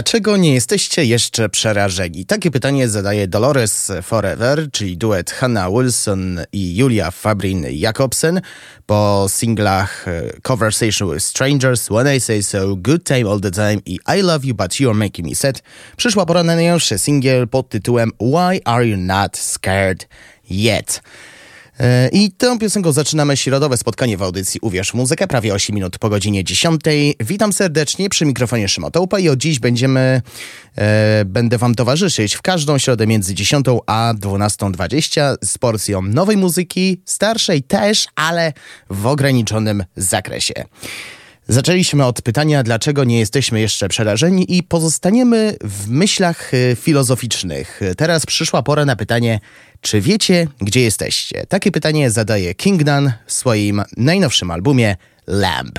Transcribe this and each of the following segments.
Dlaczego nie jesteście jeszcze przerażeni? Takie pytanie zadaje Dolores Forever, czyli duet Hannah Wilson i Julia Fabrin Jakobsen po singlach e, Conversation with Strangers, When I Say So, Good Time All the Time i I Love You But You're Making Me Sad. Przyszła pora na najnowszy singiel pod tytułem Why Are You Not Scared Yet? E, I tą piosenką zaczynamy środowe spotkanie w audycji Uwierz muzykę, prawie 8 minut po godzinie 10. Witam serdecznie przy mikrofonie Szymotołpa i od dziś będziemy, e, będę wam towarzyszyć w każdą środę między 10 a 12.20 z porcją nowej muzyki, starszej też, ale w ograniczonym zakresie. Zaczęliśmy od pytania, dlaczego nie jesteśmy jeszcze przerażeni i pozostaniemy w myślach y, filozoficznych. Teraz przyszła pora na pytanie, czy wiecie, gdzie jesteście? Takie pytanie zadaje King Dunn w swoim najnowszym albumie Lamb.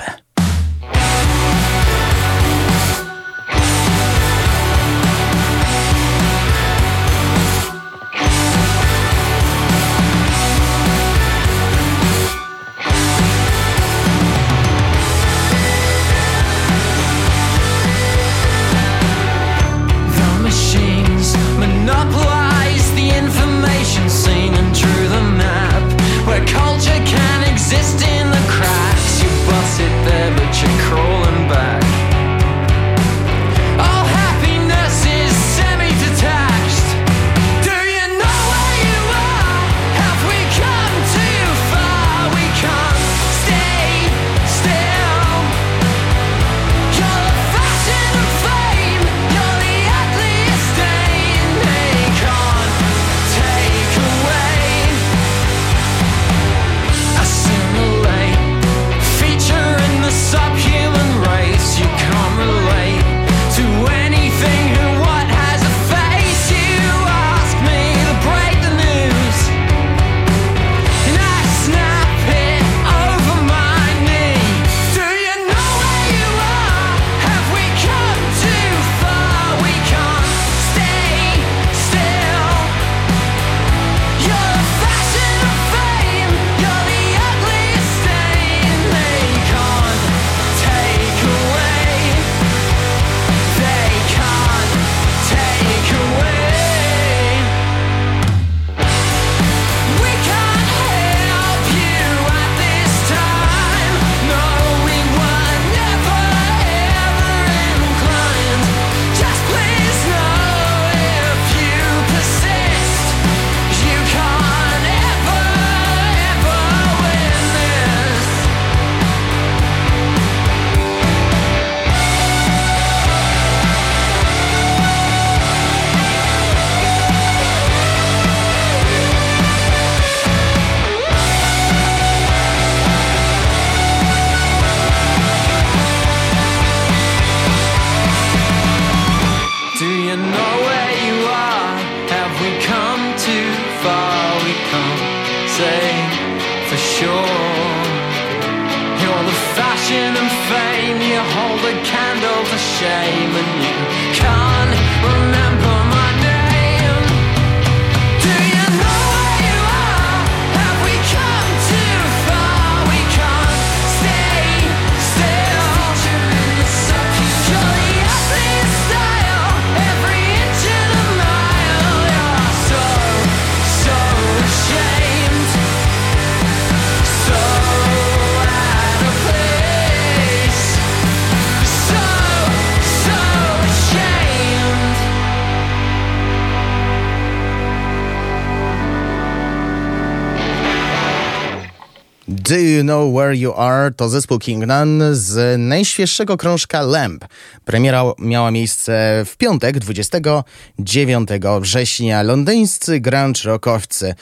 Where You Are to zespół King Nun z najświeższego krążka Lamp. Premiera miała miejsce w piątek, 29 września. Londyńscy grunge rockowcy.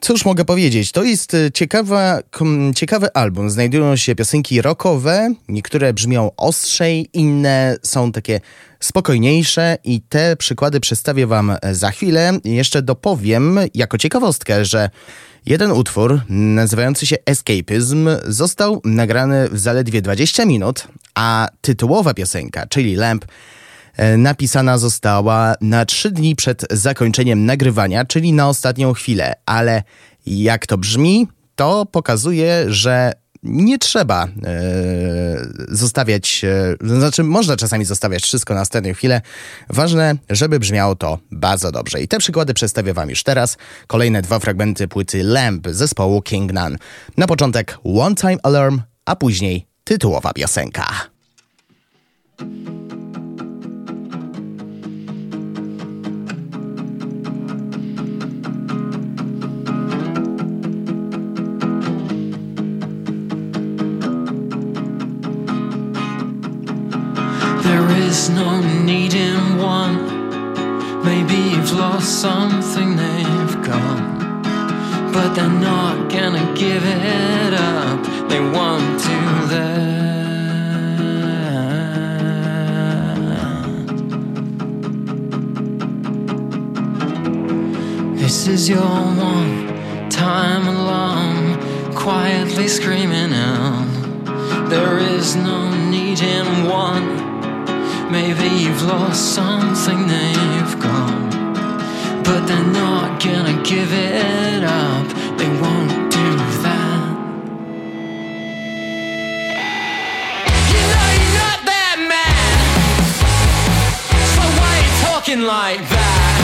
Cóż mogę powiedzieć? To jest e, ciekawa, ciekawy album. Znajdują się piosenki rockowe, niektóre brzmią ostrzej, inne są takie spokojniejsze i te przykłady przedstawię wam e, za chwilę. Jeszcze dopowiem jako ciekawostkę, że jeden utwór nazywający się Escapism został nagrany w zaledwie 20 minut, a tytułowa piosenka, czyli Lamp, e, napisana została na trzy dni przed zakończeniem nagrywania, czyli na ostatnią chwilę. Ale jak to brzmi, to pokazuje, że nie trzeba e, zostawiać, e, znaczy można czasami zostawiać wszystko na ostatnią chwilę. Ważne, żeby brzmiało to bardzo dobrze. I te przykłady przedstawię wam już teraz. Kolejne dwa fragmenty płyty Lamp zespołu King Nun. Na początek One Time Alarm, a później tytułowa piosenka. There is no need in one. Maybe you've lost something they've got. But they're not gonna give it up. They want to that. This is your one time alarm, quietly screaming out. There is no need in one. Maybe you've lost something they've got. But they're not gonna give it up. They won't do that. You know you're not that man. So why you talking like that?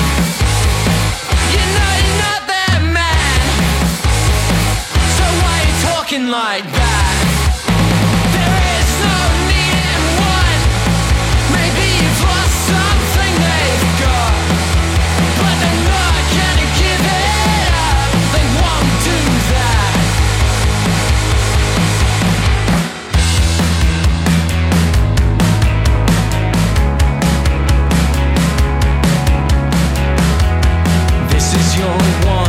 You know you're not that man. So why are you talking like that? Your one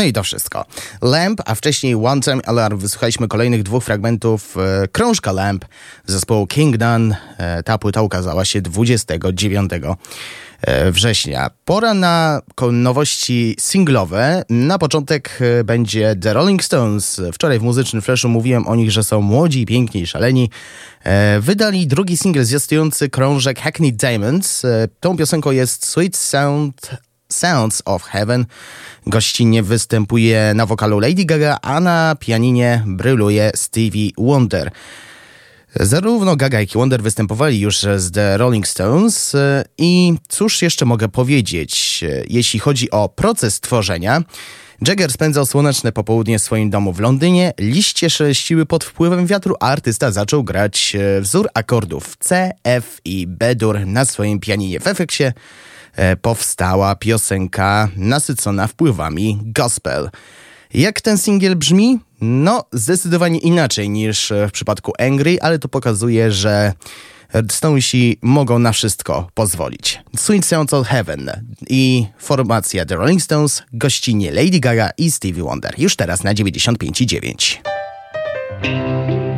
No i to wszystko. Lamp, a wcześniej One Time Alarm. Wysłuchaliśmy kolejnych dwóch fragmentów e, krążka Lamp zespołu King Nun. E, ta płyta ukazała się 29 e, września. Pora na nowości singlowe. Na początek e, będzie The Rolling Stones. Wczoraj w muzycznym flashu mówiłem o nich, że są młodzi, piękni i szaleni. E, wydali drugi singiel zwiastujący krążek Hackney Diamonds. Tą piosenką jest Sweet Sound Sounds of Heaven. Gościnnie występuje na wokalu Lady Gaga, a na pianinie bryluje Stevie Wonder. Zarówno Gaga, jak i Wonder występowali już z The Rolling Stones i cóż jeszcze mogę powiedzieć, jeśli chodzi o proces tworzenia. Jagger spędzał słoneczne popołudnie w swoim domu w Londynie, liście szeleściły pod wpływem wiatru, a artysta zaczął grać wzór akordów C, F i B-dur na swoim pianinie. W efekcie E, powstała piosenka nasycona wpływami gospel. Jak ten singiel brzmi? No, zdecydowanie inaczej niż w przypadku Angry, ale to pokazuje, że Stonesi mogą na wszystko pozwolić. Sweet Sounds of Heaven i formacja The Rolling Stones, gościnie Lady Gaga i Stevie Wonder. Już teraz na 95,9.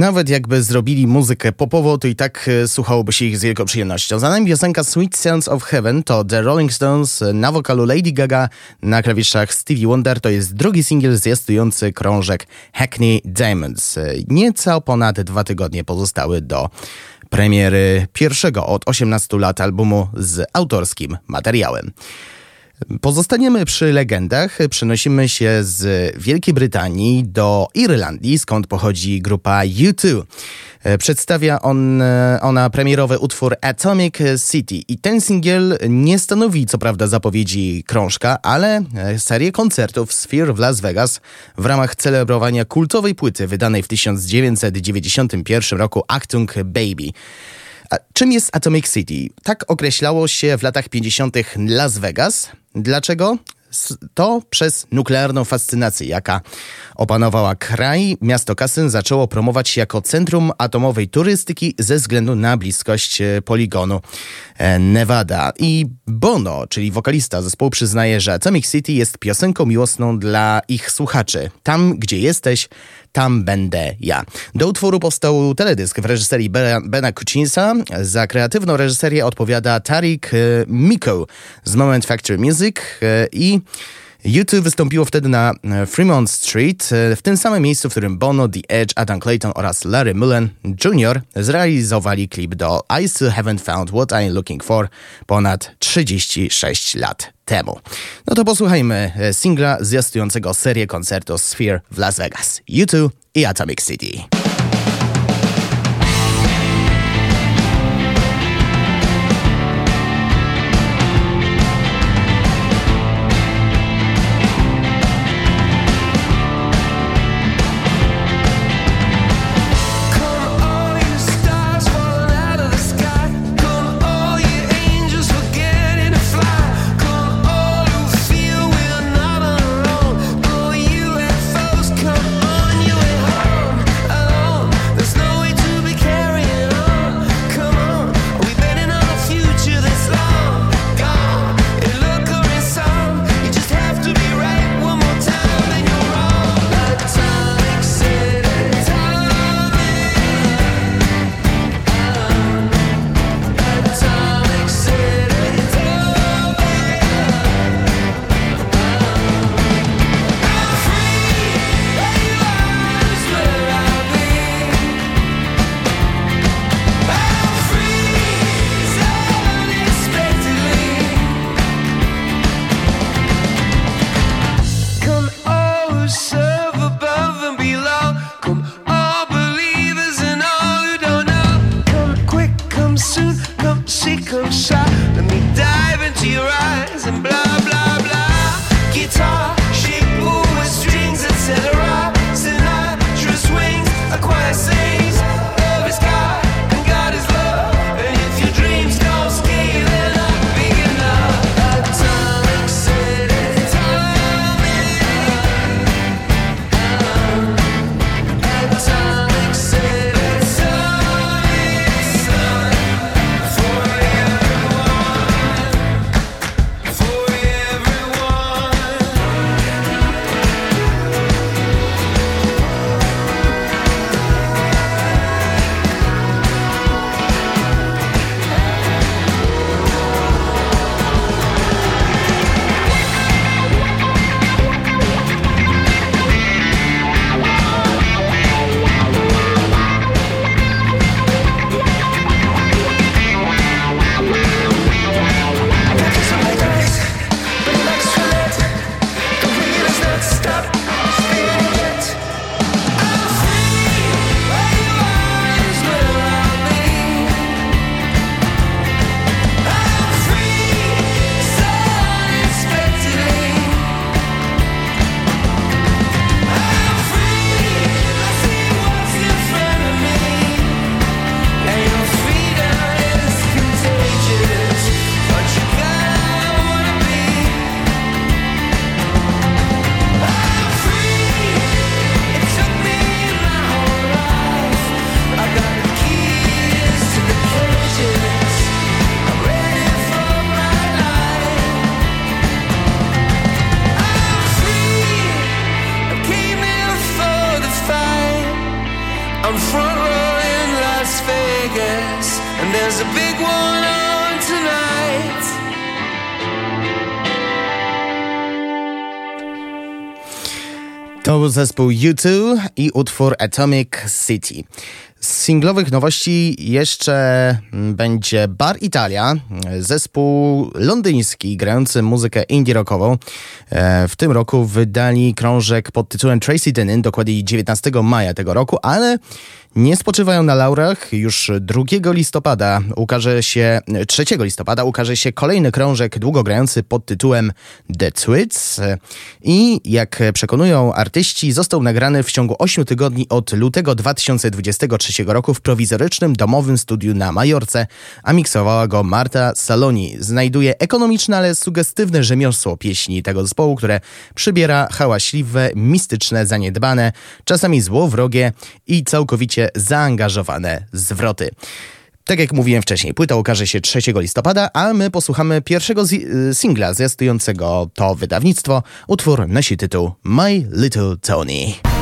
Nawet jakby zrobili muzykę popową, to i tak e, słuchałoby się ich z wielką przyjemnością. Za nami piosenka Sweet Sounds of Heaven to The Rolling Stones, na wokalu Lady Gaga, na klawiszach Stevie Wonder. To jest drugi singiel zwiastujący krążek Hackney Diamonds. E, Nieco ponad dwa tygodnie pozostały do premiery pierwszego od 18 lat albumu z autorskim materiałem. Pozostaniemy przy legendach. Przenosimy się z Wielkiej Brytanii do Irlandii, skąd pochodzi grupa U2. Przedstawia on, ona premierowy utwór Atomic City i ten singiel nie stanowi co prawda zapowiedzi krążka, ale serię koncertów Sphere w Las Vegas w ramach celebrowania kultowej płyty wydanej w 1991 roku Achtung Baby. Czym jest Atomic City? Tak określało się w latach 50. Las Vegas. Dlaczego? To przez nuklearną fascynację, jaka opanowała kraj, miasto Kasyn zaczęło promować się jako centrum atomowej turystyki ze względu na bliskość e, poligonu e, Nevada. I Bono, czyli wokalista zespołu, przyznaje, że Atomic City jest piosenką miłosną dla ich słuchaczy. Tam, gdzie jesteś, tam będę ja. Do utworu powstał teledysk w reżyserii Bena Kucinsa. Za kreatywną reżyserię odpowiada Tarik e, Miko z Moment Factory Music i YouTube wystąpiło wtedy na e, Fremont Street, e, w tym samym miejscu, w którym Bono, The Edge, Adam Clayton oraz Larry Mullen Jr. zrealizowali klip do I Still Haven't Found What I'm Looking For ponad 36 lat temu. No to posłuchajmy e, singla zwiastującego serię koncertów Sphere w Las Vegas. YouTube i Atomic City. To był zespół U2 i utwór Atomic City. Z singlowych nowości jeszcze będzie Bar Italia, zespół londyński grający muzykę indie rockową. E, W tym roku wydali krążek pod tytułem Tracy Denin, dokładnie 19 maja tego roku, ale nie spoczywają na laurach. Już 2 listopada ukaże się, 3 listopada ukaże się kolejny krążek długogrający pod tytułem The Twits i jak przekonują artyści, został nagrany w ciągu 8 tygodni od lutego 2023 roku w prowizorycznym domowym studiu na Majorce, a miksowała go Marta Saloni. Znajduje ekonomiczne, ale sugestywne rzemiosło pieśni tego zespołu, które przybiera hałaśliwe, mistyczne, zaniedbane, czasami złowrogie i całkowicie zaangażowane zwroty. Tak jak mówiłem wcześniej, płyta ukaże się 3 listopada, a my posłuchamy pierwszego y, singla zwiastującego to wydawnictwo. Utwór nosi tytuł My Little Tony.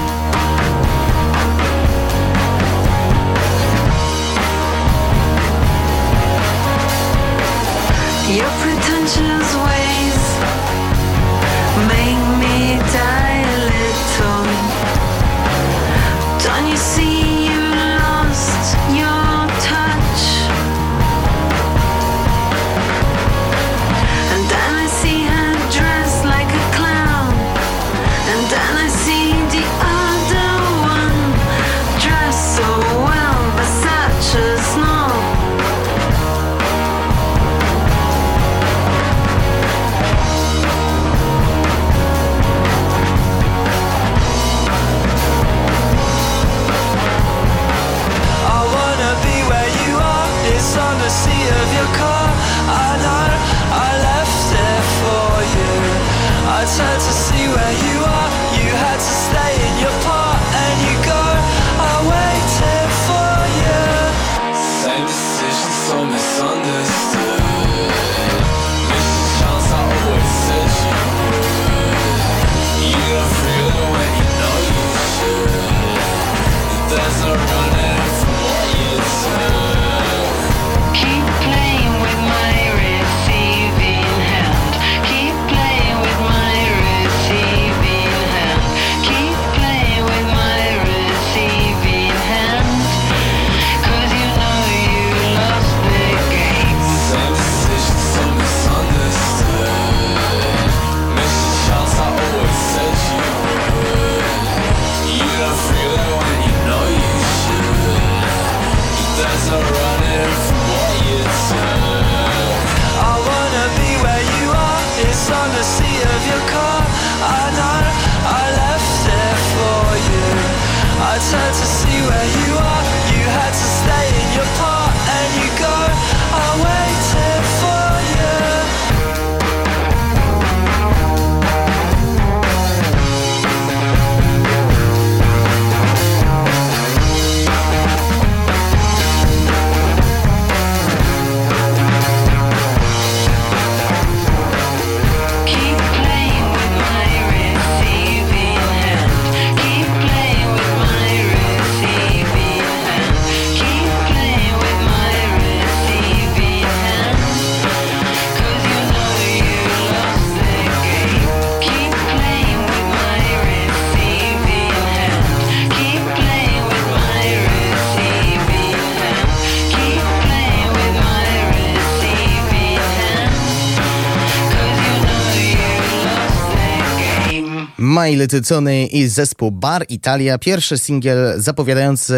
Little Tony i zespół Bar Italia. Pierwszy singiel zapowiadający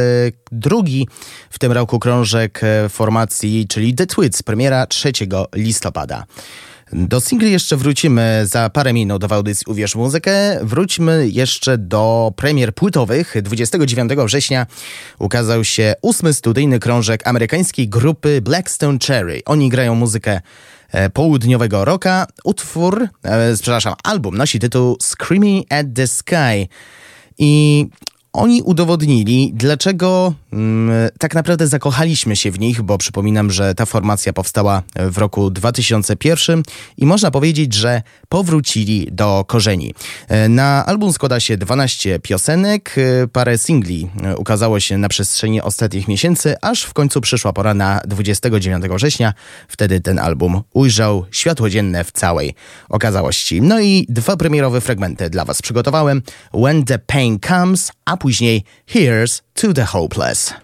drugi w tym roku krążek e, formacji, czyli The Twits, premiera 3 listopada. Do singli jeszcze wrócimy za parę minut w audycji Uwierz muzykę. Wróćmy jeszcze do premier płytowych. 29 września ukazał się ósmy studyjny krążek amerykańskiej grupy Blackstone Cherry. Oni grają muzykę e, południowego rocka. Utwór, e, przepraszam, album nosi tytuł Screaming at the Sky. I Oni udowodnili, dlaczego mm, tak naprawdę zakochaliśmy się w nich, bo przypominam, że ta formacja powstała w roku 2001 i można powiedzieć, że powrócili do korzeni. E, Na album składa się 12 piosenek, e, parę singli e, ukazało się na przestrzeni ostatnich miesięcy, aż w końcu przyszła pora na 29 września. Wtedy ten album ujrzał światło dzienne w całej okazałości. No i dwa premierowe fragmenty dla Was przygotowałem. When the Pain Comes, a później Here's to the Hopeless.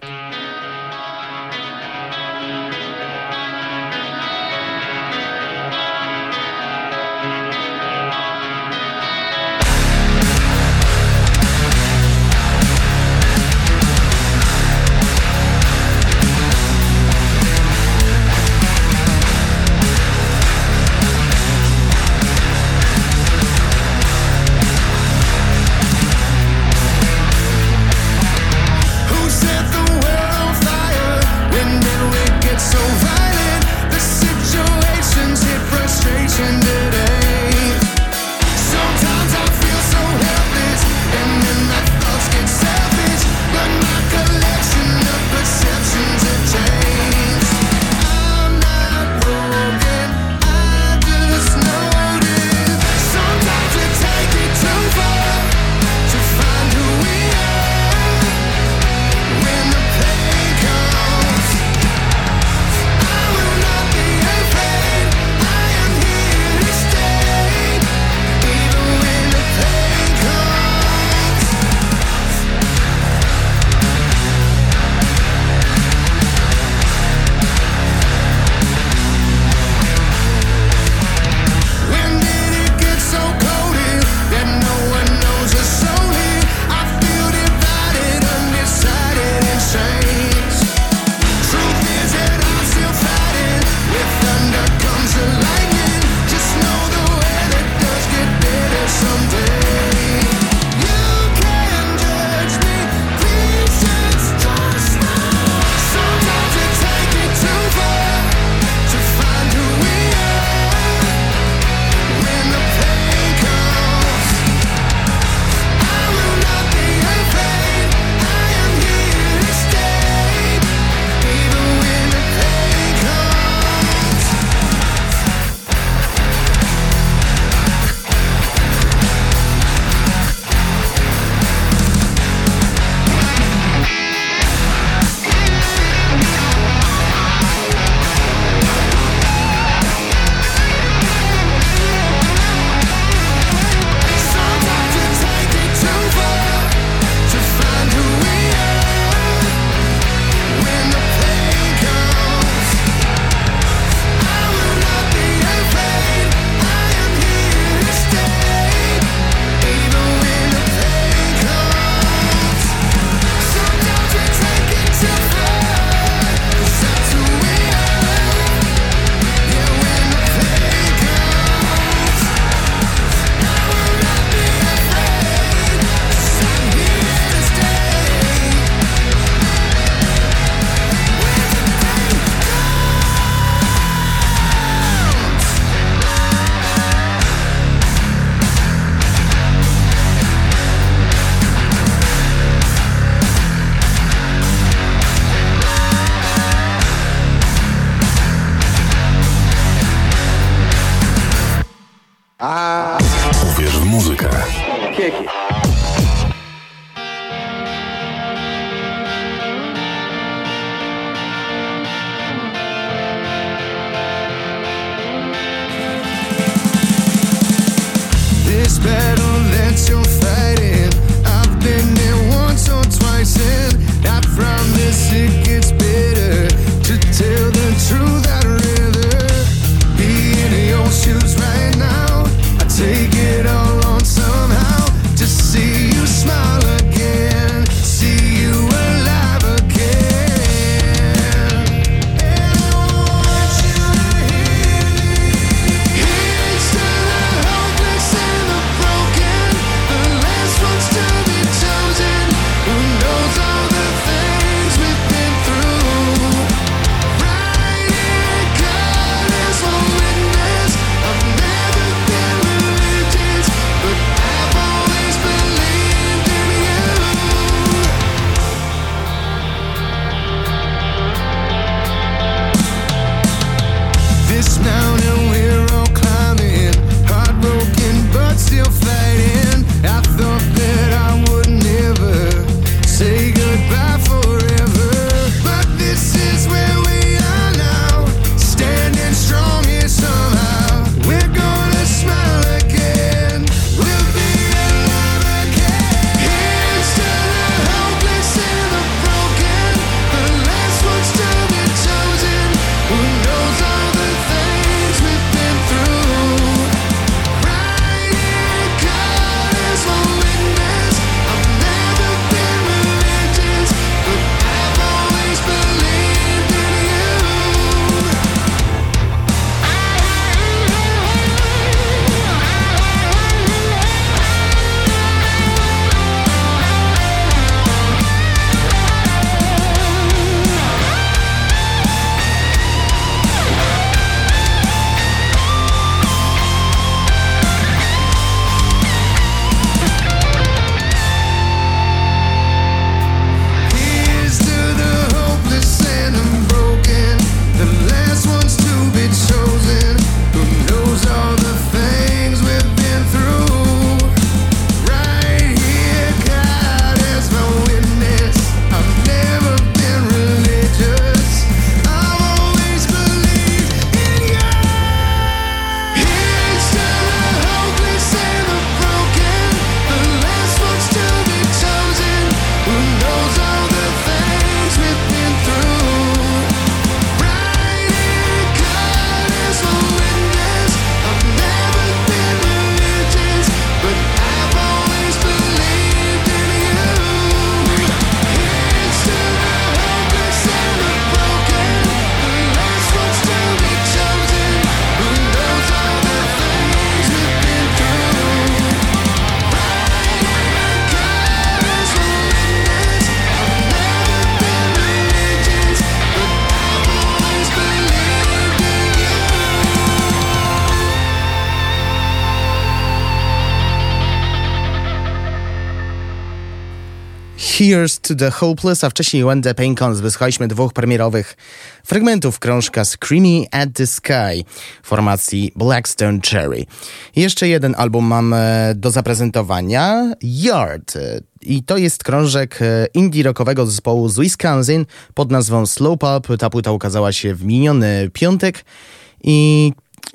To the Hopeless, a wcześniej When the Pain Comes wysłuchaliśmy dwóch premierowych fragmentów krążka Screaming at the Sky formacji Blackstone Cherry. Jeszcze jeden album mam e, do zaprezentowania, Yard. I to jest krążek e, indie rockowego zespołu z Wisconsin pod nazwą Slow Pulp. Ta płyta ukazała się w miniony piątek i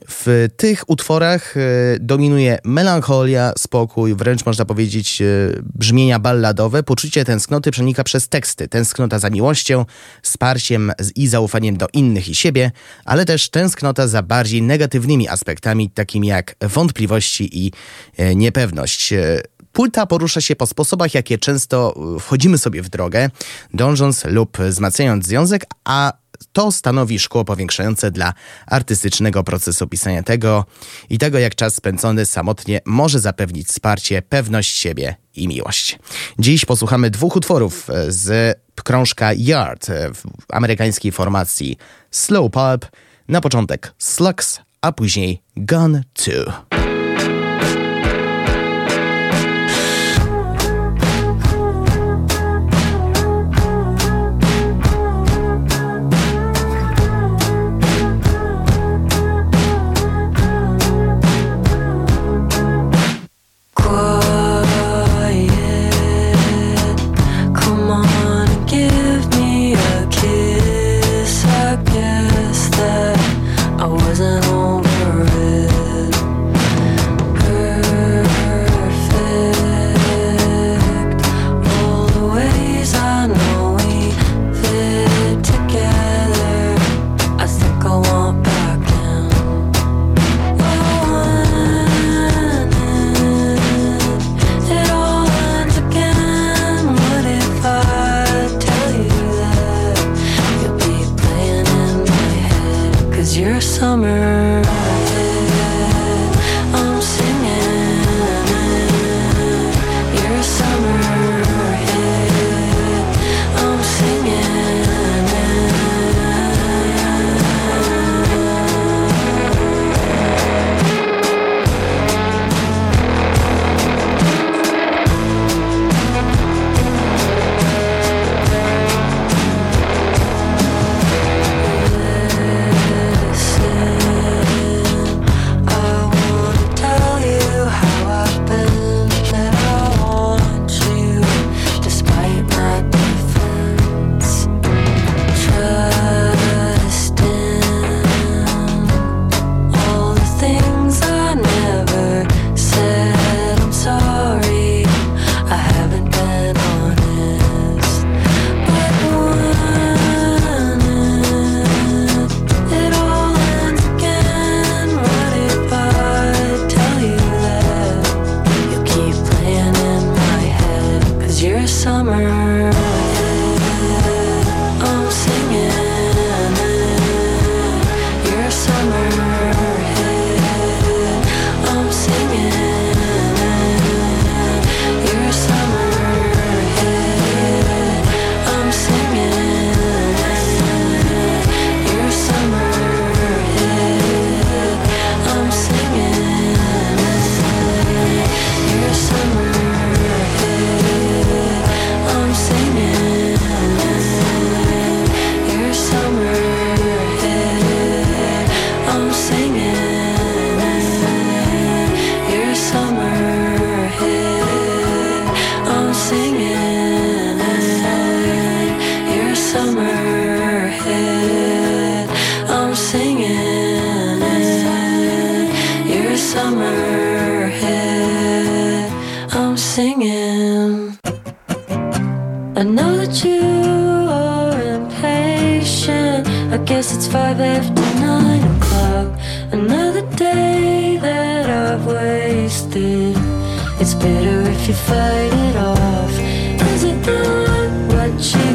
w tych utworach e, dominuje melancholia, spokój, wręcz można powiedzieć e, brzmienia balladowe. Poczucie tęsknoty przenika przez teksty. Tęsknota za miłością, wsparciem i zaufaniem do innych i siebie, ale też tęsknota za bardziej negatywnymi aspektami, takimi jak wątpliwości i e, niepewność. Płyta porusza się po sposobach, jakie często wchodzimy sobie w drogę, dążąc lub wzmacniając związek, a to stanowi szkło powiększające dla artystycznego procesu pisania tego i tego, jak czas spędzony samotnie może zapewnić wsparcie, pewność siebie i miłość. Dziś posłuchamy dwóch utworów e, z krążka Yard e, w amerykańskiej formacji Slow Pulp. Na początek Slugs, a później Gone 2. Singing. I know that you are impatient. I guess it's five after nine o'clock. Another day that I've wasted. It's better if you fight it off. Is it not what you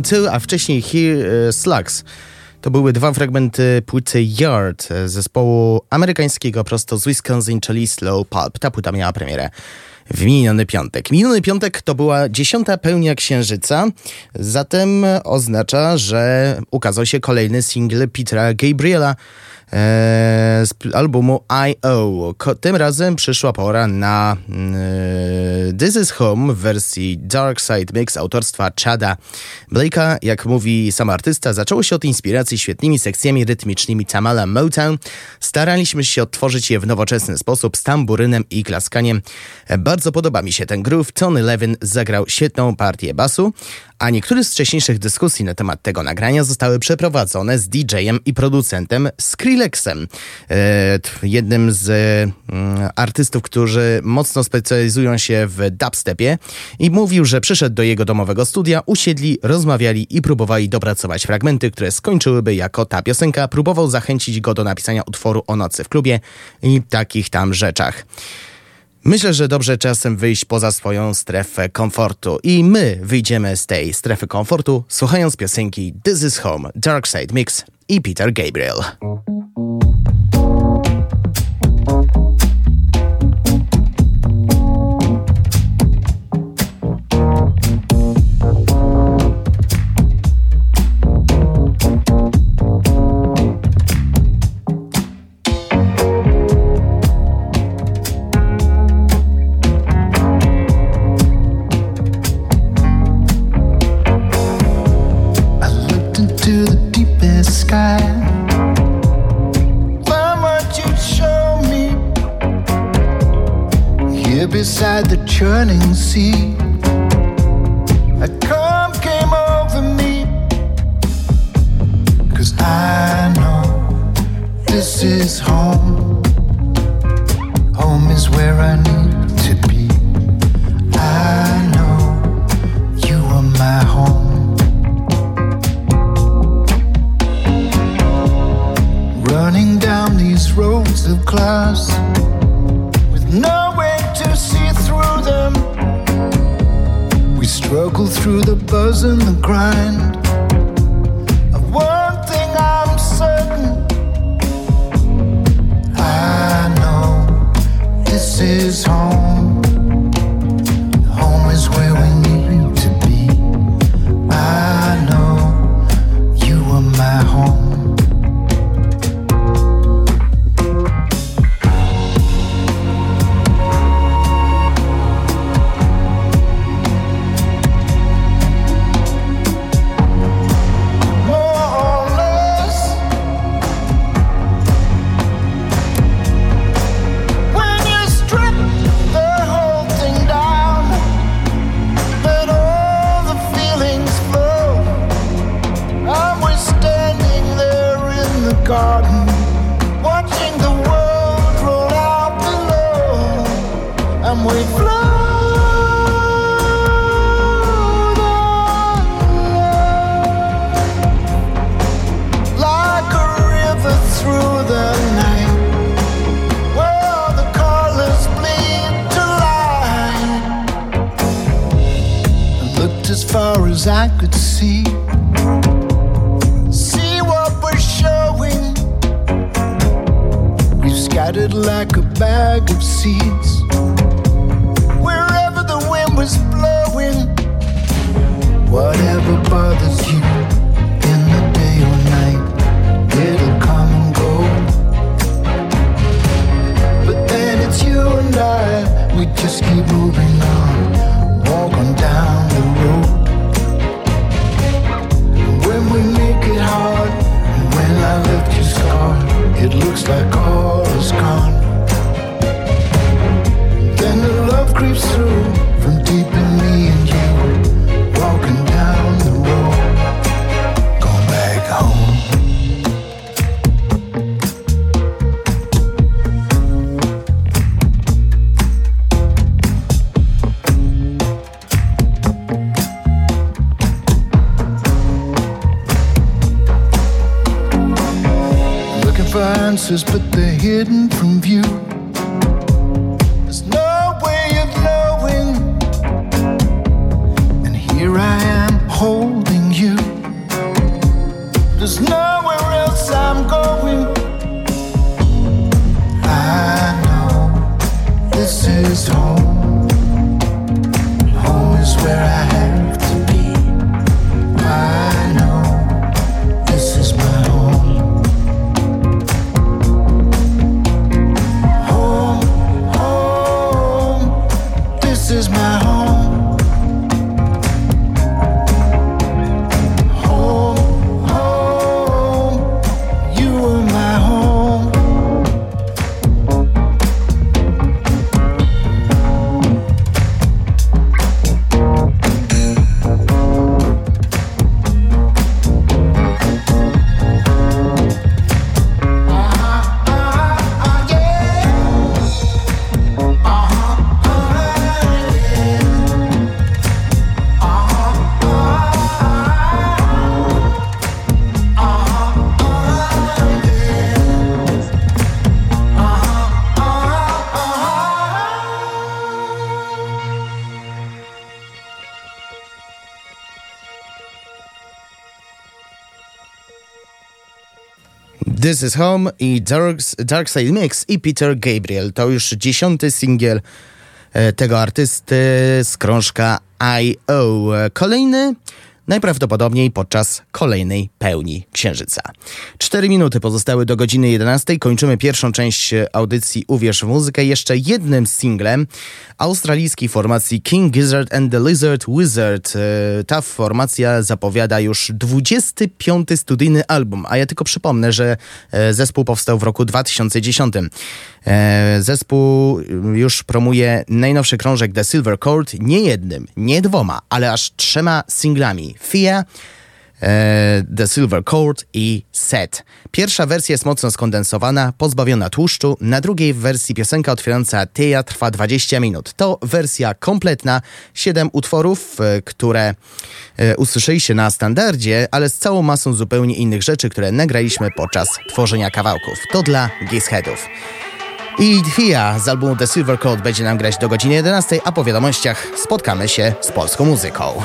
2, a wcześniej Here e, Slugs. To były dwa fragmenty płyty Yard e, zespołu amerykańskiego prosto z Wisconsin, czyli Slow Pulp. Ta płyta miała premierę w miniony piątek. Miniony piątek to była dziesiąta pełnia księżyca, zatem oznacza, że ukazał się kolejny single Petera Gabriela z p- albumu I.O. Tym razem przyszła pora na e, This Is Home w wersji Dark Side Mix autorstwa Chada Blake'a. Jak mówi sam artysta, zaczęło się od inspiracji świetnymi sekcjami rytmicznymi Tamala Motown. Staraliśmy się odtworzyć je w nowoczesny sposób z tamburynem i klaskaniem. E, Bardzo podoba mi się ten groove. Tony Levin zagrał świetną partię basu, a niektóre z wcześniejszych dyskusji na temat tego nagrania zostały przeprowadzone z DJ-em i producentem Skrillexem, e, jednym z mm, artystów, którzy mocno specjalizują się w dubstepie i mówił, że przyszedł do jego domowego studia, usiedli, rozmawiali i próbowali dopracować fragmenty, które skończyłyby jako ta piosenka. Próbował zachęcić go do napisania utworu o nocy w klubie i takich tam rzeczach. Myślę, że dobrze czasem wyjść poza swoją strefę komfortu i my wyjdziemy z tej strefy komfortu słuchając piosenki This Is Home, Dark Side Mix i Peter Gabriel. Beside the churning sea. A calm came over me. Cause I know this is home. Home is where I need to be. I know you are my home. Running down these roads of glass with no them. We struggle through the buzz and the grind. Of one thing I'm certain I know this is home. This is Home i Dark, Dark Side Mix i Peter Gabriel. To już dziesiąty singiel e, tego artysty z krążka I.O. E, Kolejny najprawdopodobniej podczas kolejnej pełni księżyca. Cztery minuty pozostały do godziny 11. Kończymy pierwszą część audycji Uwierz w muzykę jeszcze jednym singlem australijskiej formacji King Gizzard and the Lizard Wizard. E, Ta formacja zapowiada już 25 studyjny album, a ja tylko przypomnę, że e, zespół powstał w roku 2010. E, Zespół już promuje najnowszy krążek The Silver Cord nie jednym, nie dwoma, ale aż trzema singlami. Fear, e, The Silver Cord i Set. Pierwsza wersja jest mocno skondensowana, pozbawiona tłuszczu. Na drugiej wersji piosenka otwierająca Teja trwa 20 minut. To wersja kompletna, 7 utworów, e, które usłyszeliście na standardzie, ale z całą masą zupełnie innych rzeczy, które nagraliśmy podczas tworzenia kawałków. To dla Geeseheadów. I Fia z albumu The Silver Code będzie nam grać do godziny 11, a po wiadomościach spotkamy się z polską muzyką.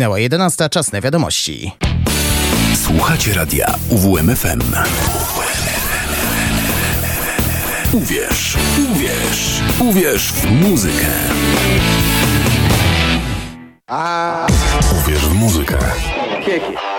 Minęła 11. Czas na wiadomości. Słuchacie radia UWMFM. Uwierz, uwierz, uwierz w muzykę. A... Uwierz w muzykę. Kieki.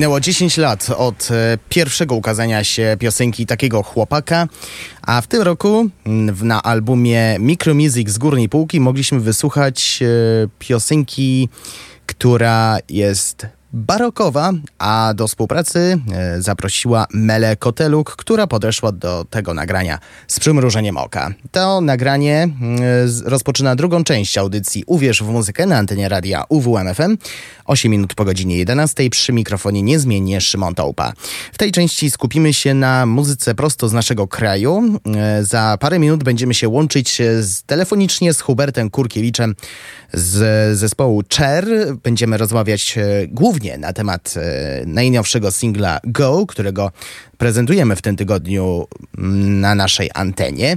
Minęło 10 lat od e, pierwszego ukazania się piosenki takiego chłopaka, a w tym roku mm, na albumie Micromusic z górnej półki mogliśmy wysłuchać e, piosenki, która jest barokowa, a do współpracy e, zaprosiła Mele Koteluk, która podeszła do tego nagrania z przymrużeniem oka. To nagranie mm, rozpoczyna drugą część audycji Uwierz w muzykę na antenie radia UWMFM. 8 minut po godzinie 11 przy mikrofonie niezmiennie Szymon Tołpa. W tej części skupimy się na muzyce prosto z naszego kraju. E, Za parę minut będziemy się łączyć e, z, telefonicznie z Hubertem Kurkiewiczem z zespołu Cher. Będziemy rozmawiać e, głównie na temat e, najnowszego singla Go, którego prezentujemy w tym tygodniu mm, na naszej antenie.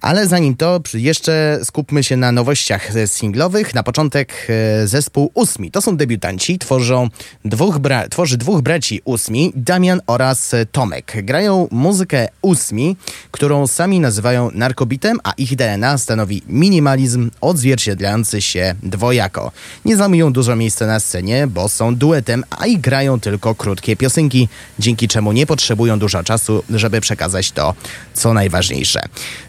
Ale zanim to, jeszcze skupmy się na nowościach singlowych. Na początek e, zespół Ósmi. To są debiutanci, tworzą dwóch bra- tworzy dwóch braci Ósmi, Damian oraz e, Tomek. Grają muzykę Ósmi, którą sami nazywają narkobitem, a ich DNA stanowi minimalizm odzwierciedlający się dwojako. Nie zajmują dużo miejsca na scenie, bo są duetem, a i grają tylko krótkie piosenki, dzięki czemu nie potrzebują dużo czasu, żeby przekazać to, co najważniejsze.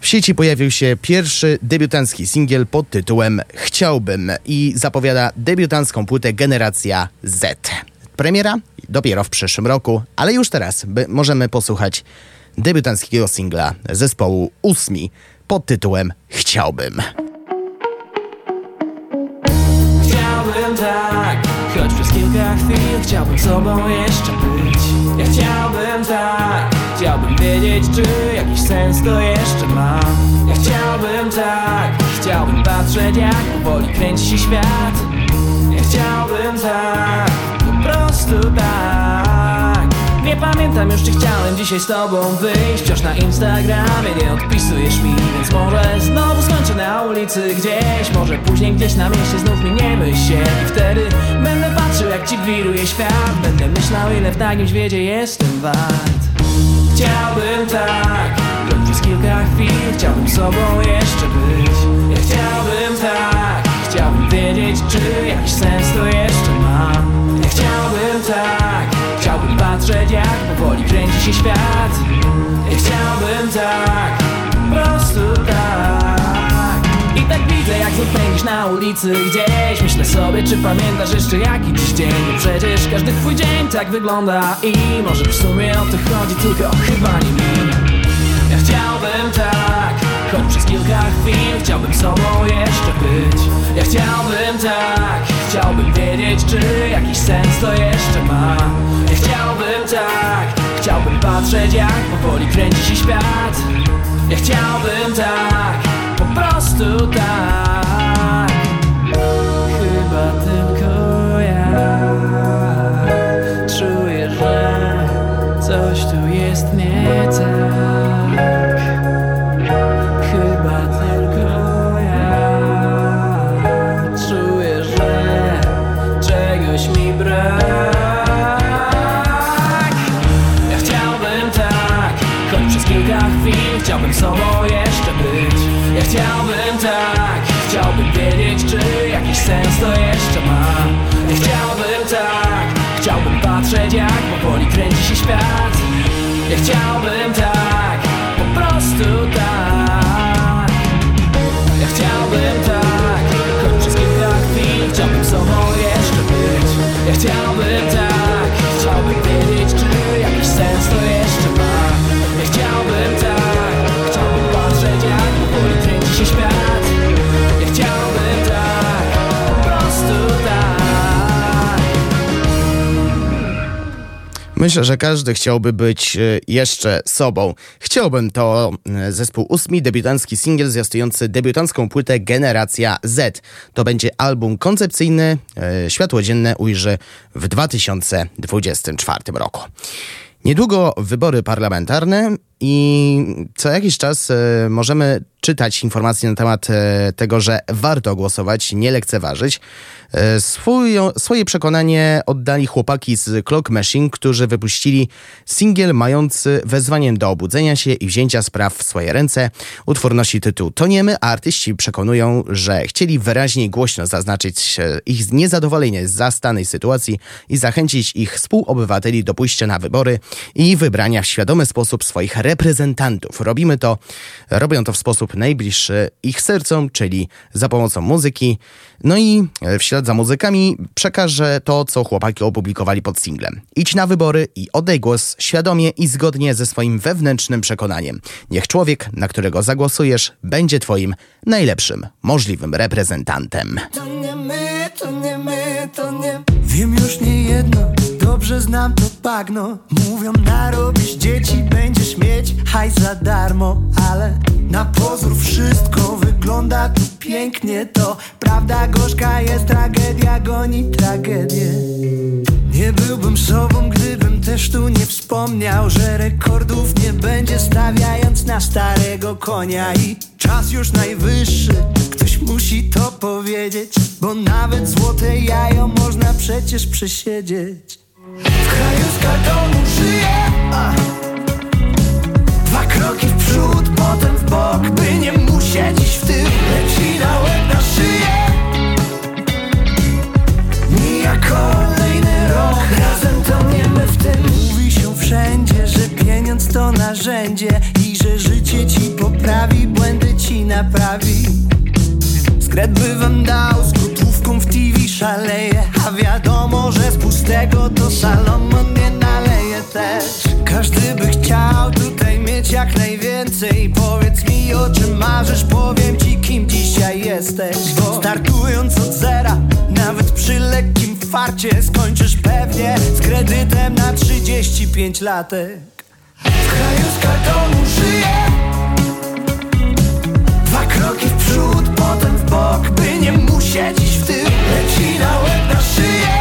W sieci pojawił się pierwszy debiutancki singiel pod tytułem Chciałbym i zapowiada debiutancką płytę Generacja Z. Premiera dopiero w przyszłym roku, ale już teraz możemy posłuchać debiutanckiego singla zespołu Ósmi pod tytułem Chciałbym. Chciałbym tak, choć kilka chwil chciałbym sobą jeszcze być. Ja chciałbym tak, chciałbym wiedzieć czy jakiś sens to jeszcze ma. Ja chciałbym tak, chciałbym patrzeć jak powoli kręci się świat. Ja chciałbym tak, po prostu tak. Nie pamiętam już czy chciałem dzisiaj z tobą wyjść. Wciąż na Instagramie nie odpisujesz mi Więc może znowu skończę na ulicy gdzieś. Może później gdzieś na mieście znów miniemy się I wtedy będę patrzył jak ci wiruje świat. Będę myślał ile w takim świecie jestem wart. Chciałbym tak, przez kilka chwil Chciałbym sobą jeszcze być. Ja chciałbym tak, chciałbym wiedzieć czy jakiś sens to jeszcze ma. Ja chciałbym tak, chciałbym patrzeć jak powoli kręci się świat. Ja chciałbym tak, po prostu tak I tak widzę jak znów na ulicy gdzieś. Myślę sobie czy pamiętasz jeszcze jaki dziś dzień? Przecież każdy twój dzień tak wygląda. I może w sumie o to chodzi tylko chyba nie mi Ja chciałbym tak, choć przez kilka chwil Chciałbym sobą jeszcze być. Ja chciałbym tak, chciałbym wiedzieć czy jakiś sens to jeszcze ma. Ja chciałbym tak, chciałbym patrzeć jak powoli kręci się świat. Ja chciałbym tak, po prostu tak tak, chciałbym wiedzieć czy jakiś sens to jeszcze ma. Chciałbym tak, chciałbym patrzeć jak powoli kręci się świat. Chciałbym tak, po prostu Myślę, że każdy chciałby być e, jeszcze sobą. Chciałbym to e, zespół ósmi, debiutancki singiel zwiastujący debiutancką płytę Generacja Z. To będzie album koncepcyjny, e, światło dzienne ujrzy w 2024 roku. Niedługo wybory parlamentarne i co jakiś czas możemy czytać informacje na temat tego, że warto głosować, nie lekceważyć. E, Swoją, swoje przekonanie oddali chłopaki z Clock Machine, którzy wypuścili singiel mający wezwaniem do obudzenia się i wzięcia spraw w swoje ręce. Utwór nosi tytuł Toniemy, a artyści przekonują, że chcieli wyraźnie i głośno zaznaczyć ich niezadowolenie z zastanej sytuacji i zachęcić ich współobywateli do pójścia na wybory i wybrania w świadomy sposób swoich reprezentantów. Robimy to, robią to w sposób najbliższy ich sercom, czyli za pomocą muzyki. No i e, w za muzykami przekażę to, co chłopaki opublikowali pod singlem. Idź na wybory i oddaj głos świadomie i zgodnie ze swoim wewnętrznym przekonaniem. Niech człowiek, na którego zagłosujesz, będzie twoim najlepszym możliwym reprezentantem. To nie my, to nie my, to nie Wiem już nie jedno, dobrze znam to bagno. Mówią narobisz dzieci, będziesz mieć hajs za darmo. Ale na pozór wszystko wygląda tu pięknie. To prawda gorzka jest tragedia, goni tragedię nie byłbym sobą, gdybym też tu nie wspomniał, że rekordów nie będzie stawiając na starego konia i czas już najwyższy, ktoś musi to powiedzieć, bo nawet złote jajo można przecież przesiedzieć. W kraju z kartonu żyję, a. dwa kroki w przód, potem w bok, by nie musieć iść w tył, leci na łeb na szyję. To narzędzie I że życie ci poprawi, błędy ci naprawi. Skret by wam dał, z gotówką w TV szaleje A wiadomo, że z pustego to Salomon nie naleje też. Każdy by chciał tutaj mieć jak najwięcej. Powiedz mi o czym marzysz, powiem ci kim dzisiaj jesteś. Bo startując od zera, nawet przy lekkim farcie Skończysz pewnie z kredytem na 35 latek W kraju z kartonu żyję. Dwa kroki w przód, potem w bok By nie musieć iść w tył. Leci na łeb, na szyję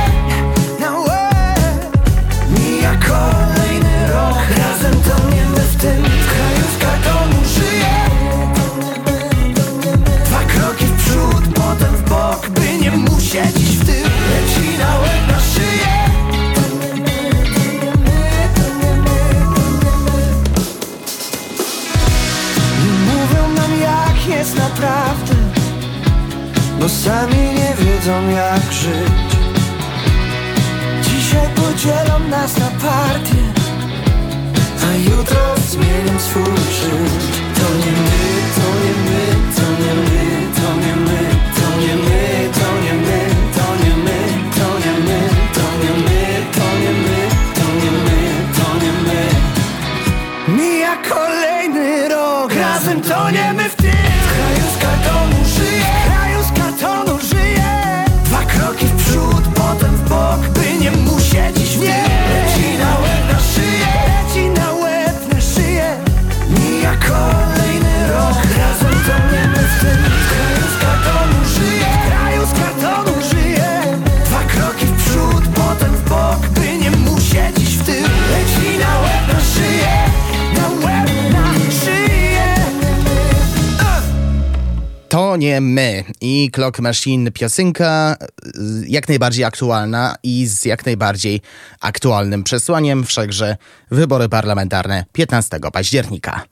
My i Clock Machine piosenka y, jak najbardziej aktualna i z jak najbardziej aktualnym przesłaniem, wszakże wybory parlamentarne 15 października.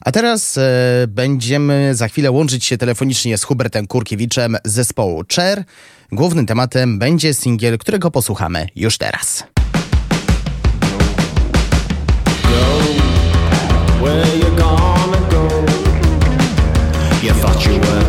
A teraz e, będziemy za chwilę łączyć się telefonicznie z Hubertem Kurkiewiczem z zespołu Cher. Głównym tematem będzie singiel, którego posłuchamy już teraz. Gonna go? You thought you were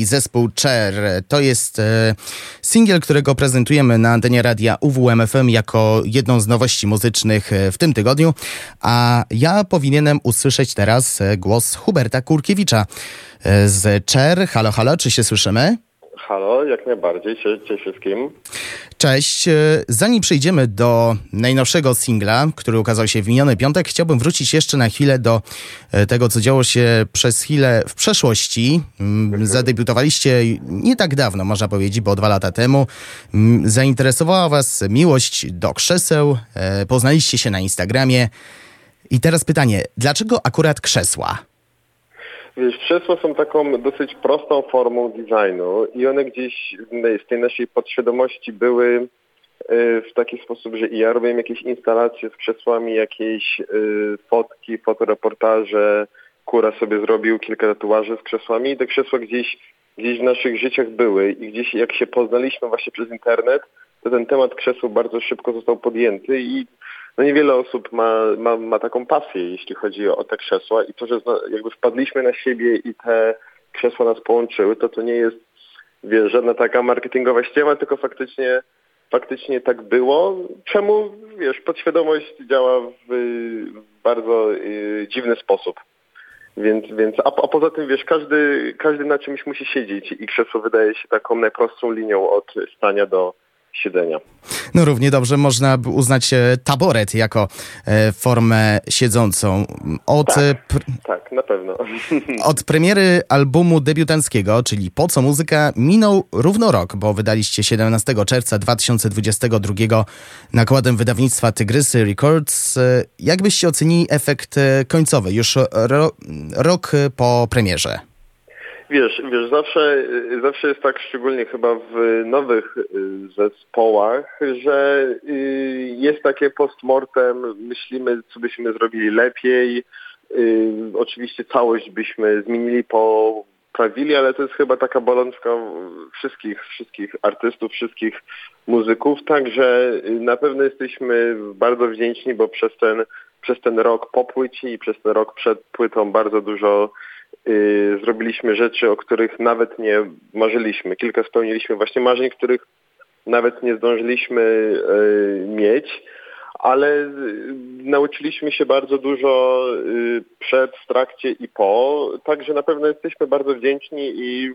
i zespół Cher. To jest e, singiel, którego prezentujemy na antenie radia UWMFM jako jedną z nowości muzycznych e, w tym tygodniu, a ja powinienem usłyszeć teraz e, głos Huberta Kurkiewicza z Cher. Halo, halo, czy się słyszymy? Jak najbardziej, cześć, cześć wszystkim. Cześć. E, Zanim przejdziemy do najnowszego singla, który ukazał się w miniony piątek, chciałbym wrócić jeszcze na chwilę do e, tego, co działo się przez chwilę w przeszłości. Mm, Zadebiutowaliście nie tak dawno, można powiedzieć, bo dwa lata temu. Mm, Zainteresowała Was miłość do krzeseł, e, poznaliście się na Instagramie. I teraz pytanie, dlaczego akurat krzesła? Wiesz, krzesła są taką dosyć prostą formą designu i one gdzieś z tej naszej podświadomości były y, w taki sposób, że ja robiłem jakieś instalacje z krzesłami, jakieś y, fotki, fotoreportaże, Kura sobie zrobił kilka tatuaży z krzesłami i te krzesła gdzieś, gdzieś w naszych życiach były i gdzieś jak się poznaliśmy właśnie przez internet, to ten temat krzeseł bardzo szybko został podjęty i no niewiele osób ma, ma, ma taką pasję, jeśli chodzi o te krzesła i to, że jakby wpadliśmy na siebie i te krzesła nas połączyły, to to nie jest wiesz, żadna taka marketingowa ściema, tylko faktycznie faktycznie tak było. Czemu, wiesz, podświadomość działa w, w bardzo y, dziwny sposób. Więc, więc a, a poza tym, wiesz, każdy, każdy na czymś musi siedzieć i krzesło wydaje się taką najprostszą linią od stania do siedzenia. No równie dobrze można by uznać e, taboret jako e, formę siedzącą. Od, Tak. e, pr- Tak, na pewno. od premiery albumu debiutanckiego, czyli Po co muzyka, minął równo rok, bo wydaliście 17 czerwca 2022 nakładem wydawnictwa Tygrysy Records. Jak byście ocenili efekt końcowy, już ro, rok po premierze? Wiesz, wiesz, zawsze, y, zawsze jest tak, szczególnie chyba w nowych y, zespołach, że y, jest takie postmortem, myślimy, co byśmy zrobili lepiej. Oczywiście całość byśmy zmienili, poprawili, ale to jest chyba taka bolączka wszystkich, wszystkich artystów, wszystkich muzyków, także na pewno jesteśmy bardzo wdzięczni, bo przez ten, przez ten rok po płycie i przez ten rok przed płytą bardzo dużo zrobiliśmy rzeczy, o których nawet nie marzyliśmy. Kilka spełniliśmy właśnie marzeń, których nawet nie zdążyliśmy y, mieć, ale y, nauczyliśmy się bardzo dużo y, przed, w trakcie i po, także na pewno jesteśmy bardzo wdzięczni i,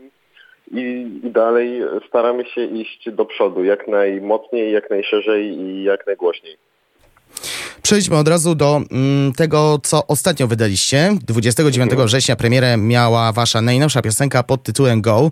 i dalej staramy się iść do przodu jak najmocniej, jak najszerzej i jak najgłośniej. Przejdźmy od razu do mm, tego, co ostatnio wydaliście. 29 września premierę miała wasza najnowsza piosenka pod tytułem Go.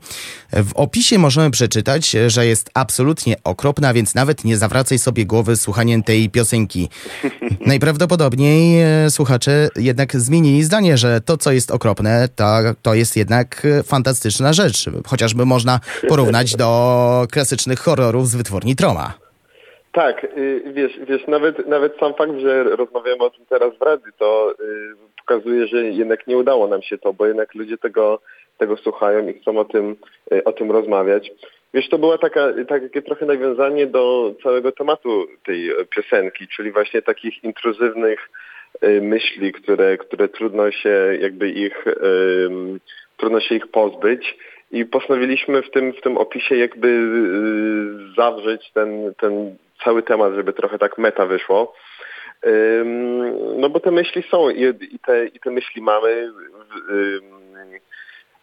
W opisie możemy przeczytać, że jest absolutnie okropna, więc nawet nie zawracaj sobie głowy słuchaniem tej piosenki. Najprawdopodobniej e, słuchacze jednak zmienili zdanie, że to, co jest okropne, to, to jest jednak e, fantastyczna rzecz. Chociażby można porównać do klasycznych horrorów z wytwórni Troma. Tak, y, wiesz, wiesz nawet, nawet sam fakt, że rozmawiamy o tym teraz w radiu, to y, pokazuje, że jednak nie udało nam się to, bo jednak ludzie tego, tego słuchają i chcą o tym, y, o tym rozmawiać. Wiesz, to była taka, takie trochę nawiązanie do całego tematu tej piosenki, czyli właśnie takich intruzywnych myśli, które, które trudno się jakby ich, ym, trudno się ich pozbyć. I postanowiliśmy w tym, w tym opisie jakby zawrzeć ten, ten cały temat, żeby trochę tak meta wyszło. No bo te myśli są i, te, i te myśli mamy.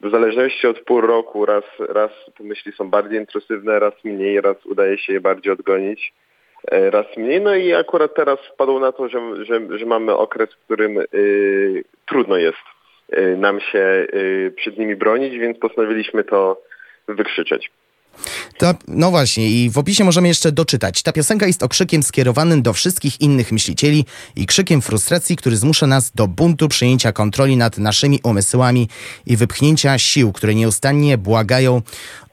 W zależności od pół roku raz, raz te myśli są bardziej intrusywne, raz mniej, raz udaje się je bardziej odgonić, e, raz mniej. No i akurat teraz wpadło na to, że, że, że mamy okres, w którym y, trudno jest y, nam się y, przed nimi bronić, więc postanowiliśmy to wykrzyczeć. Ta, no właśnie, i w opisie możemy jeszcze doczytać. Ta piosenka jest okrzykiem skierowanym do wszystkich innych myślicieli i krzykiem frustracji, który zmusza nas do buntu, przejęcia kontroli nad naszymi umysłami i wypchnięcia sił, które nieustannie błagają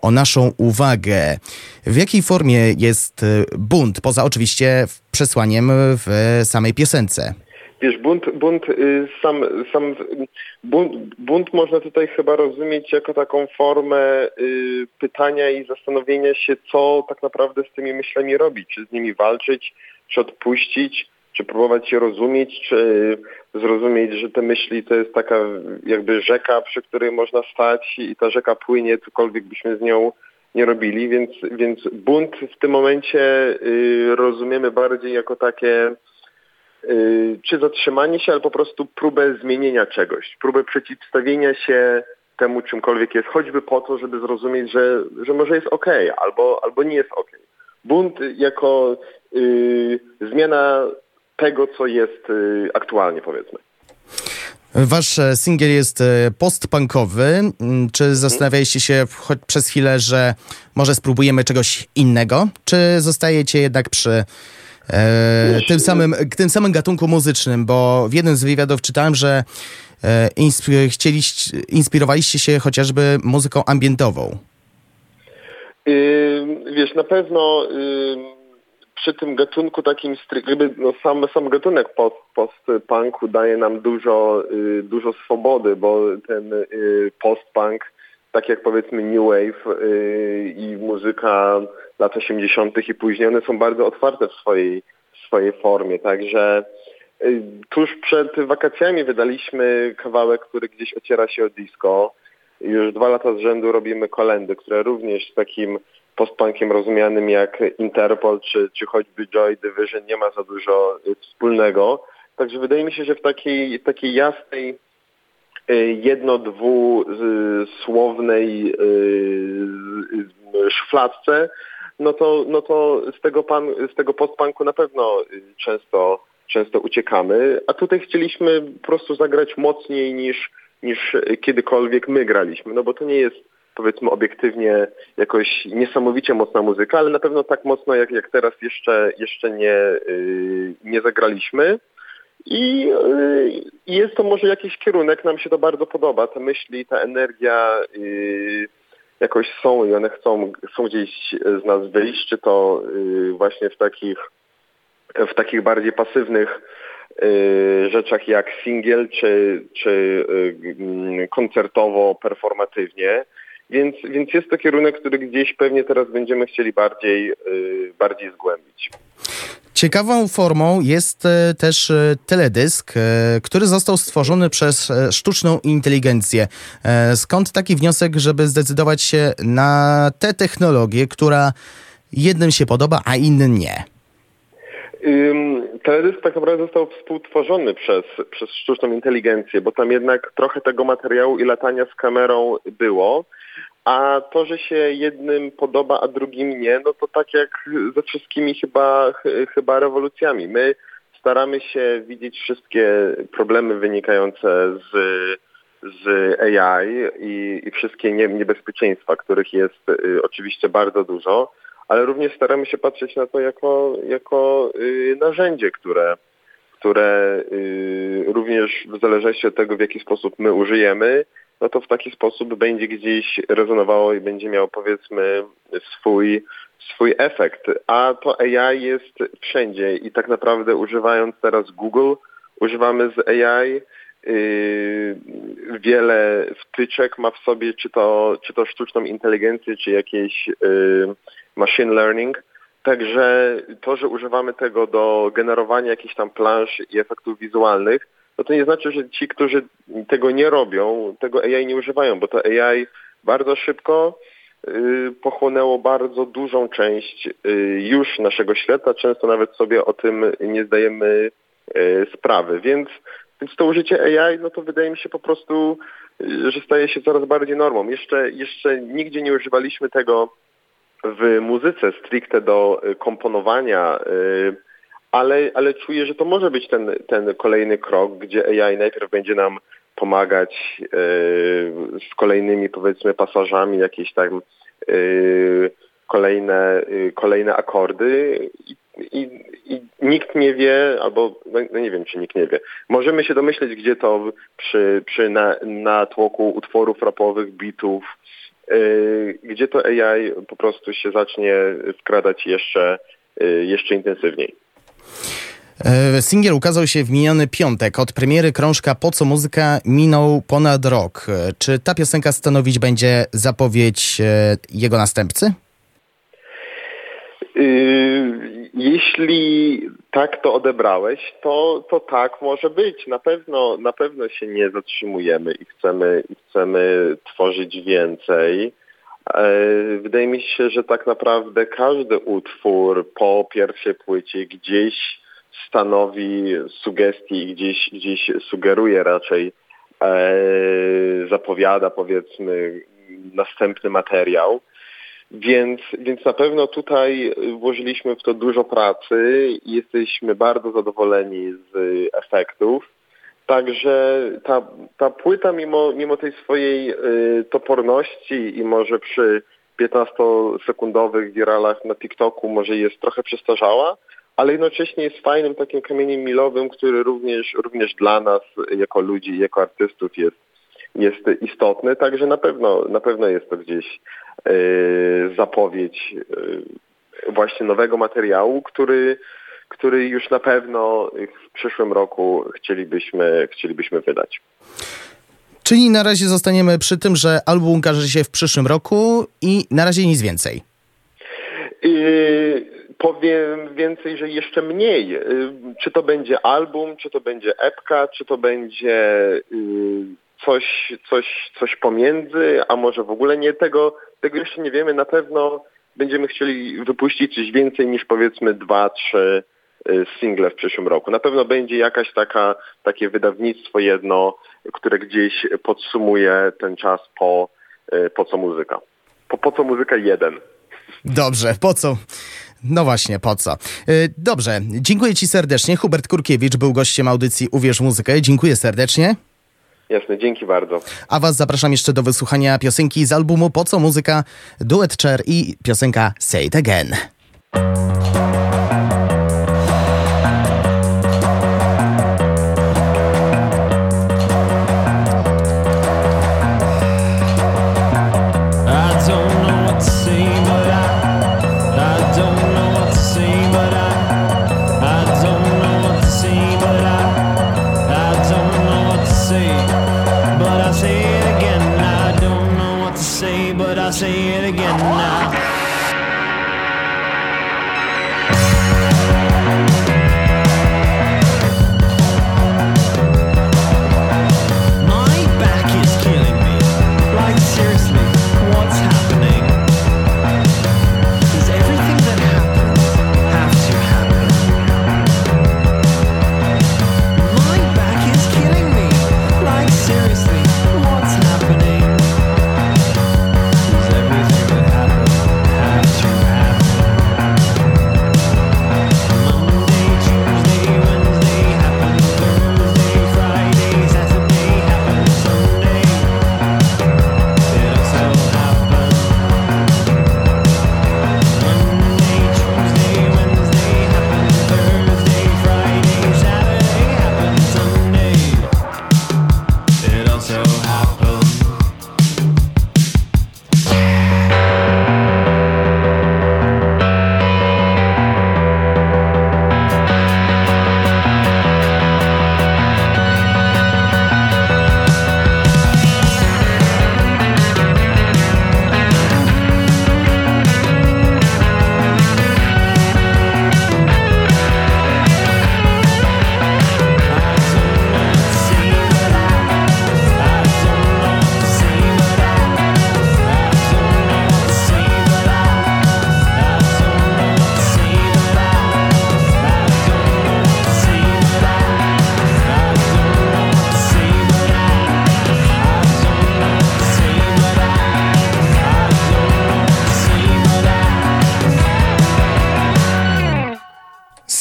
o naszą uwagę. W jakiej formie jest y, bunt, poza oczywiście przesłaniem w samej piosence? Wiesz, bunt, bunt y, sam, sam bunt, bunt można tutaj chyba rozumieć jako taką formę y, pytania i zastanowienia się, co tak naprawdę z tymi myślami robić, czy z nimi walczyć, czy odpuścić, czy próbować je rozumieć, czy zrozumieć, że te myśli to jest taka jakby rzeka, przy której można stać i ta rzeka płynie, cokolwiek byśmy z nią nie robili, więc, więc bunt w tym momencie y, rozumiemy bardziej jako takie czy zatrzymanie się, ale po prostu próbę zmienienia czegoś, próbę przeciwstawienia się temu czymkolwiek jest, choćby po to, żeby zrozumieć, że, że może jest ok, albo, albo nie jest ok. Bunt jako y, zmiana tego, co jest y, aktualnie, powiedzmy. Wasz e, singiel jest e, postpunkowy. Mm, Czy zastanawialiście się choć przez chwilę, że może spróbujemy czegoś innego? Czy zostajecie jednak przy e, tym, samym, tym samym gatunku muzycznym? Bo w jednym z wywiadów czytałem, że e, insp- chcieliście, inspirowaliście się chociażby muzyką ambientową. Ym, wiesz, na pewno ym, przy tym gatunku takim jakby no sam, sam gatunek post, post-punku daje nam dużo, y, dużo swobody, bo ten y, post-punk, tak jak powiedzmy New Wave y, i muzyka lat 80. i później, one są bardzo otwarte w swojej, w swojej formie, także y, tuż przed wakacjami wydaliśmy kawałek, który gdzieś ociera się o disco. Już dwa lata z rzędu robimy kolendy, które również z takim postpunkiem rozumianym jak Interpol czy, czy choćby Joy Division nie ma za dużo y, wspólnego. Także wydaje mi się, że w takiej, takiej jasnej, y, jedno-dwusłownej szufladce, no to, no to z tego, pan, z tego postpunku na pewno y, często, często uciekamy, a tutaj chcieliśmy po prostu zagrać mocniej niż, niż kiedykolwiek my graliśmy, no bo to nie jest powiedzmy obiektywnie jakoś niesamowicie mocna muzyka, ale na pewno tak mocno jak, jak teraz jeszcze, jeszcze nie, yy, nie zagraliśmy. I yy, jest to może jakiś kierunek, nam się to bardzo podoba. Te myśli, ta energia yy, jakoś są i one chcą, chcą gdzieś z nas wyjść, czy to yy, właśnie w takich, w takich bardziej pasywnych yy, rzeczach jak singiel, czy, czy yy, koncertowo, performatywnie. Więc, więc jest to kierunek, który gdzieś pewnie teraz będziemy chcieli bardziej, yy, bardziej zgłębić. Ciekawą formą jest e, też e, teledysk, który został stworzony przez sztuczną inteligencję. Skąd taki wniosek, żeby zdecydować się na tę technologię, która jednym się podoba, a innym nie? Teledysk tak naprawdę został współtworzony przez, przez sztuczną inteligencję, bo tam jednak trochę tego materiału i latania z kamerą było. A to, że się jednym podoba, a drugim nie, no to tak jak ze wszystkimi chyba, ch- chyba rewolucjami. My staramy się widzieć wszystkie problemy wynikające z, z AI i, i wszystkie nie, niebezpieczeństwa, których jest y, oczywiście bardzo dużo, ale również staramy się patrzeć na to jako, jako y, narzędzie, które, które y, również w zależności od tego, w jaki sposób my użyjemy, no to w taki sposób będzie gdzieś rezonowało i będzie miało powiedzmy swój, swój efekt. A to AI jest wszędzie i tak naprawdę używając teraz Google, używamy z AI yy, wiele wtyczek ma w sobie, czy to, czy to sztuczną inteligencję, czy jakieś yy, machine learning. Także to, że używamy tego do generowania jakichś tam plansz i efektów wizualnych, no to nie znaczy, że ci, którzy tego nie robią, tego AI nie używają, bo to AI bardzo szybko y, pochłonęło bardzo dużą część y, już naszego świata, często nawet sobie o tym nie zdajemy y, sprawy, więc, więc to użycie AI, no to wydaje mi się po prostu, że staje się coraz bardziej normą. Jeszcze, jeszcze nigdzie nie używaliśmy tego w muzyce stricte do komponowania, ale, ale czuję, że to może być ten, ten kolejny krok, gdzie AI najpierw będzie nam pomagać y, z kolejnymi powiedzmy pasażami, jakieś tam y, kolejne, y, kolejne akordy i, i, i nikt nie wie, albo no, no nie wiem, czy nikt nie wie. Możemy się domyśleć, gdzie to przy, przy na, natłoku utworów rapowych, bitów, gdzie to AI po prostu się zacznie wkradać jeszcze, jeszcze intensywniej. E, Singiel ukazał się w miniony piątek. Od premiery krążka Po co muzyka minął ponad rok. E, Czy ta piosenka stanowić będzie zapowiedź e, jego następcy? Yy, Jeśli tak to odebrałeś, to, to tak może być. Na pewno, na pewno się nie zatrzymujemy i chcemy, i chcemy tworzyć więcej. Wydaje mi się, że tak naprawdę każdy utwór po pierwszej płycie gdzieś stanowi sugestii i gdzieś, gdzieś sugeruje raczej, e, zapowiada powiedzmy następny materiał. Więc, więc na pewno tutaj włożyliśmy w to dużo pracy i jesteśmy bardzo zadowoleni z efektów. Także ta, ta płyta mimo, mimo tej swojej y, toporności i może przy 15-sekundowych wiralach na TikToku może jest trochę przestarzała, ale jednocześnie jest fajnym takim kamieniem milowym, który również, również dla nas jako ludzi, jako artystów jest, jest istotny. Także na pewno, na pewno jest to gdzieś y, zapowiedź y, właśnie nowego materiału, który, który już na pewno w przyszłym roku chcielibyśmy, chcielibyśmy wydać. Czyli na razie zostaniemy przy tym, że album ukaże się w przyszłym roku i na razie nic więcej. Yy, powiem więcej, że jeszcze mniej. Yy, Czy to będzie album, czy to będzie epka, czy to będzie yy, coś, coś, coś pomiędzy, a może w ogóle nie tego, tego jeszcze nie wiemy. Na pewno będziemy chcieli wypuścić coś więcej niż powiedzmy dwa, trzy y, single w przyszłym roku. Na pewno będzie jakaś taka, takie wydawnictwo jedno, które gdzieś podsumuje ten czas po, y, po co muzyka. Po, po co muzyka jeden. Dobrze, po co? No właśnie, po co? Y, Dobrze, dziękuję Ci serdecznie. Hubert Kurkiewicz był gościem audycji Uwierz muzykę. Dziękuję serdecznie. Jasne, dzięki bardzo. A Was zapraszam jeszcze do wysłuchania piosenki z albumu Po co muzyka, duet Cher i piosenka Say It Again.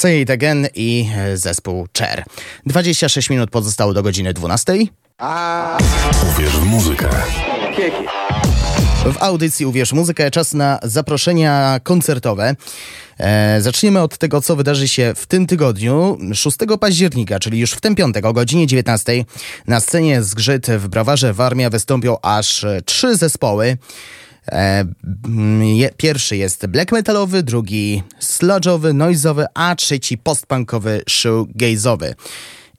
Say It Again i e, zespół Cher. 26 minut pozostało do godziny 12. Uwierz w muzykę. W audycji Uwierz w muzykę czas na zaproszenia koncertowe. E, zaczniemy od tego, co wydarzy się w tym tygodniu. 6 października, czyli już w ten piątek o godzinie 19 na scenie Zgrzyt w Browarze Warmia wystąpią aż e, trzy zespoły. E, mm, pierwszy jest black metalowy, drugi sludge'owy, noizowy, a trzeci postpunkowy, shoegaze'owy.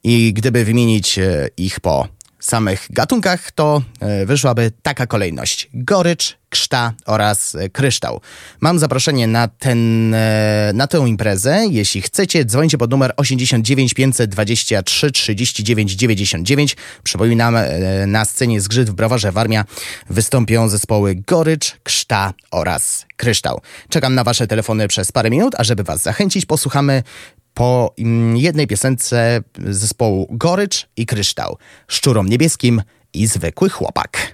I gdyby wymienić e, ich po samych gatunkach, to e, wyszłaby taka kolejność. Gorycz, Krzta oraz e, Kryształ. Mam zaproszenie na, ten, e, na tę imprezę. Jeśli chcecie, dzwońcie pod numer 89 523 39 99. Przypominam, e, na scenie Zgrzyt w Browarze Warmia wystąpią zespoły Gorycz, Krzta oraz Kryształ. Czekam na wasze telefony przez parę minut, a żeby was zachęcić, posłuchamy po mm, jednej piosence zespołu Gorycz i Kryształ. Szczurom niebieskim i zwykły chłopak.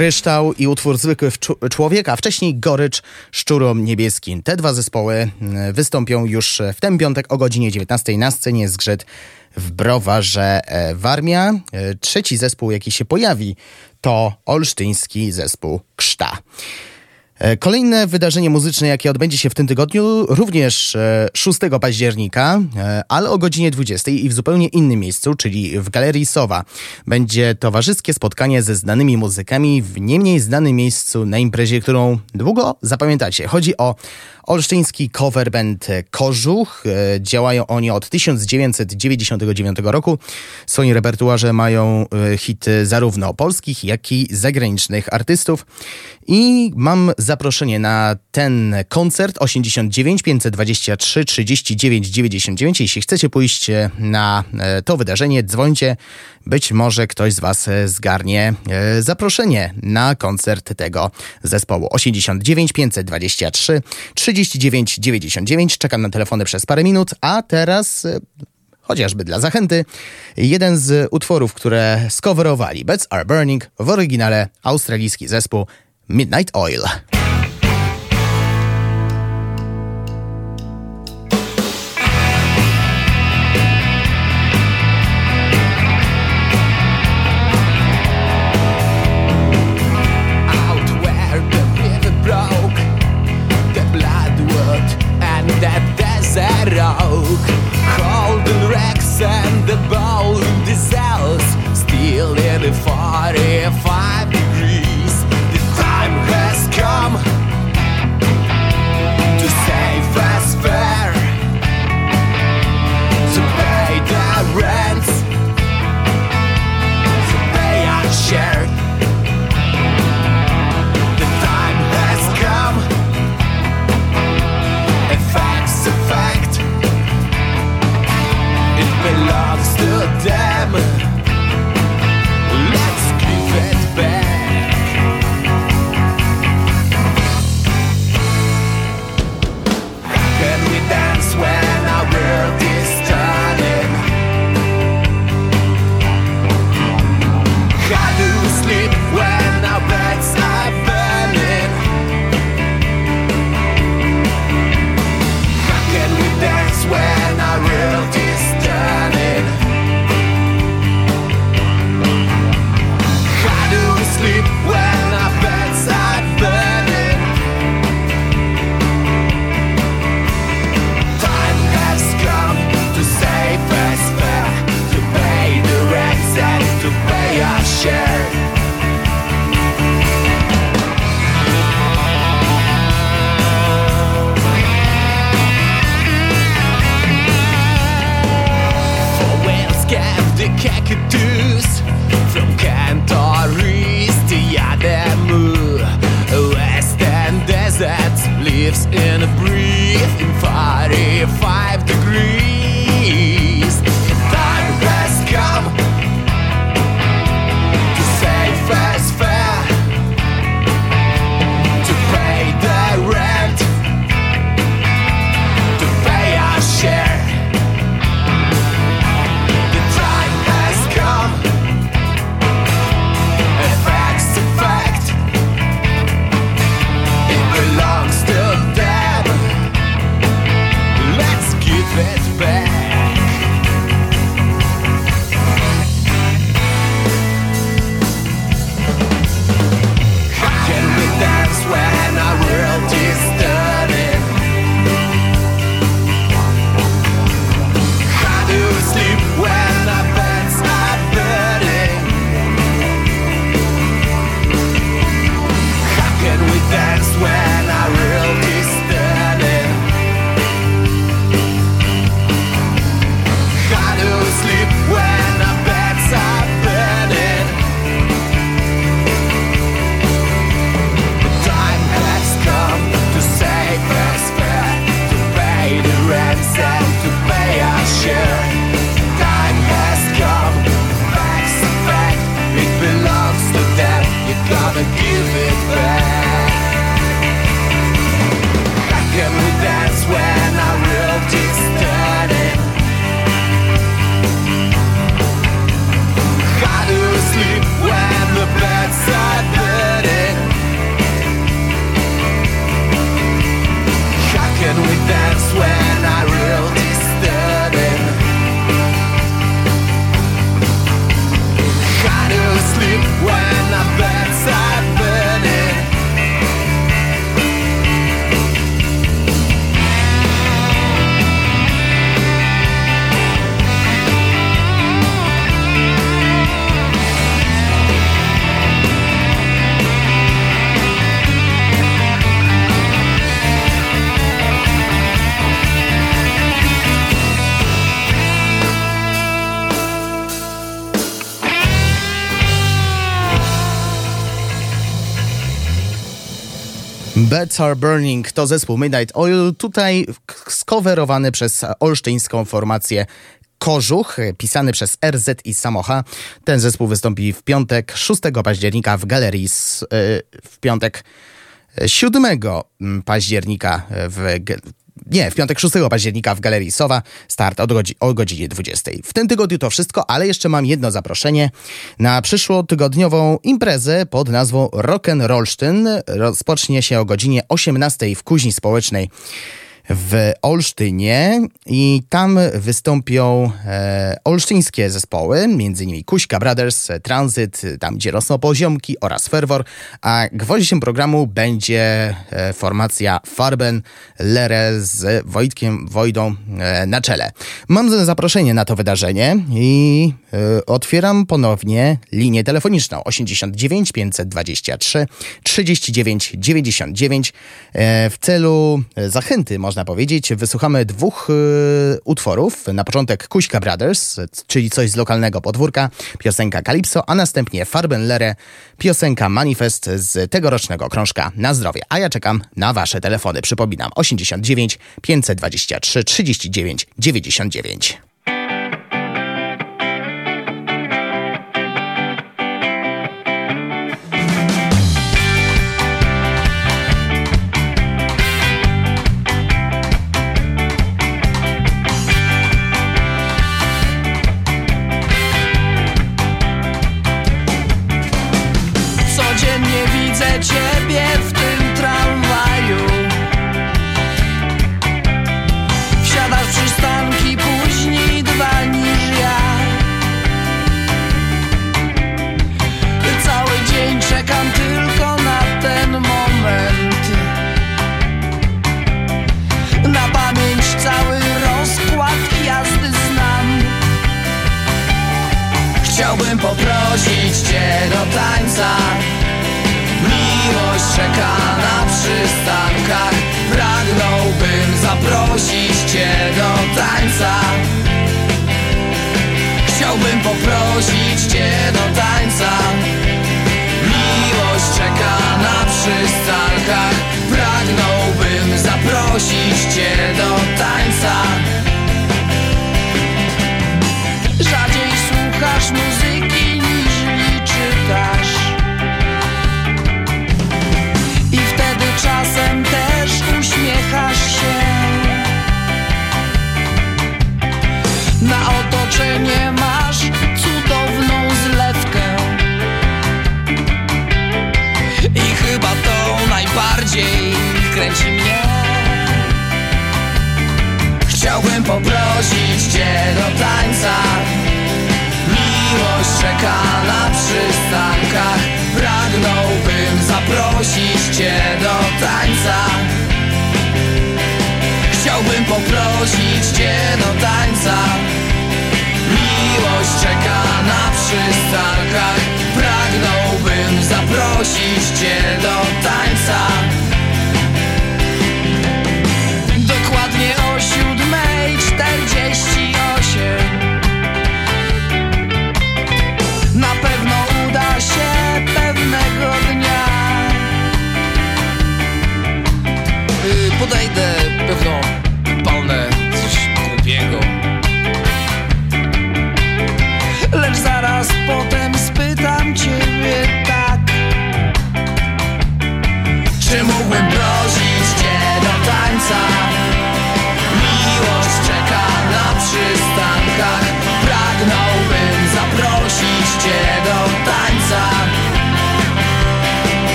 Kryształ i utwór Zwykły Człowiek, a wcześniej Gorycz Szczurom Niebieskim. Te dwa zespoły mm, wystąpią już w ten piątek o godzinie 19 na scenie Zgrzyt w Browarze e, Warmia. E, Trzeci zespół, jaki się pojawi, to olsztyński zespół Krzta. E, Kolejne wydarzenie muzyczne, jakie odbędzie się w tym tygodniu, również e, 6 października, e, ale o godzinie 20 i w zupełnie innym miejscu, czyli w Galerii Sowa. Będzie towarzyskie spotkanie ze znanymi muzykami w nie mniej znanym miejscu na imprezie, którą długo zapamiętacie. Chodzi o olsztyński cover band Kożuch. E, Działają oni od 1999 roku. W swoim repertuarze mają e, hity zarówno polskich, jak i zagranicznych artystów. I mam zaproszenie na ten koncert 89 523 39 99. Jeśli chcecie pójść na e, to wydarzenie, dzwońcie. Być może ktoś z Was zgarnie zaproszenie na koncert tego zespołu. 89 523 39 99. Czekam na telefony przez parę minut, a teraz e, chociażby dla zachęty, jeden z utworów, które skowerowali Beds Are Burning w oryginale australijski zespół Midnight Oil. Beds Are Burning to zespół Midnight Oil, tutaj skowerowany przez olsztyńską formację Kożuch, pisany przez RZ i Samocha. Ten zespół wystąpi w piątek 6 października w galerii, y, w piątek 7 października w, nie, w piątek 6 października w Galerii Sowa. Start od godzi- o godzinie 20. W tym tygodniu to wszystko, ale jeszcze mam jedno zaproszenie na przyszłotygodniową imprezę pod nazwą Rock'n'Rollsztyn. Rozpocznie się o godzinie 18 w Kuźni Społecznej w Olsztynie i tam wystąpią e, olsztyńskie zespoły, m.in. Kuśka Brothers, e, Transit, e, tam gdzie rosną poziomki oraz Fervor, a gwoździem programu będzie e, formacja Farben Lere z Wojtkiem Wojdą e, na czele. Mam zaproszenie na to wydarzenie i e, otwieram ponownie linię telefoniczną 89 523 39 99 e, w celu zachęty, można powiedzieć, wysłuchamy dwóch e, utworów. Na początek Kuśka Brothers, czyli coś z lokalnego podwórka, piosenka Calypso, a następnie Farbenlere, piosenka Manifest z tegorocznego krążka Na zdrowie. A ja czekam na wasze telefony. Przypominam 89 523 39 99. zaprosić cię do Chciałbym poprosić cię do tańca. Miłość czeka na przystankach. Pragnąłbym zaprosić cię do tańca. Chciałbym poprosić cię do tańca. Miłość czeka na przystankach. Pragnąłbym zaprosić cię do tańca 48 Na pewno uda się pewnego dnia. Y, podejdę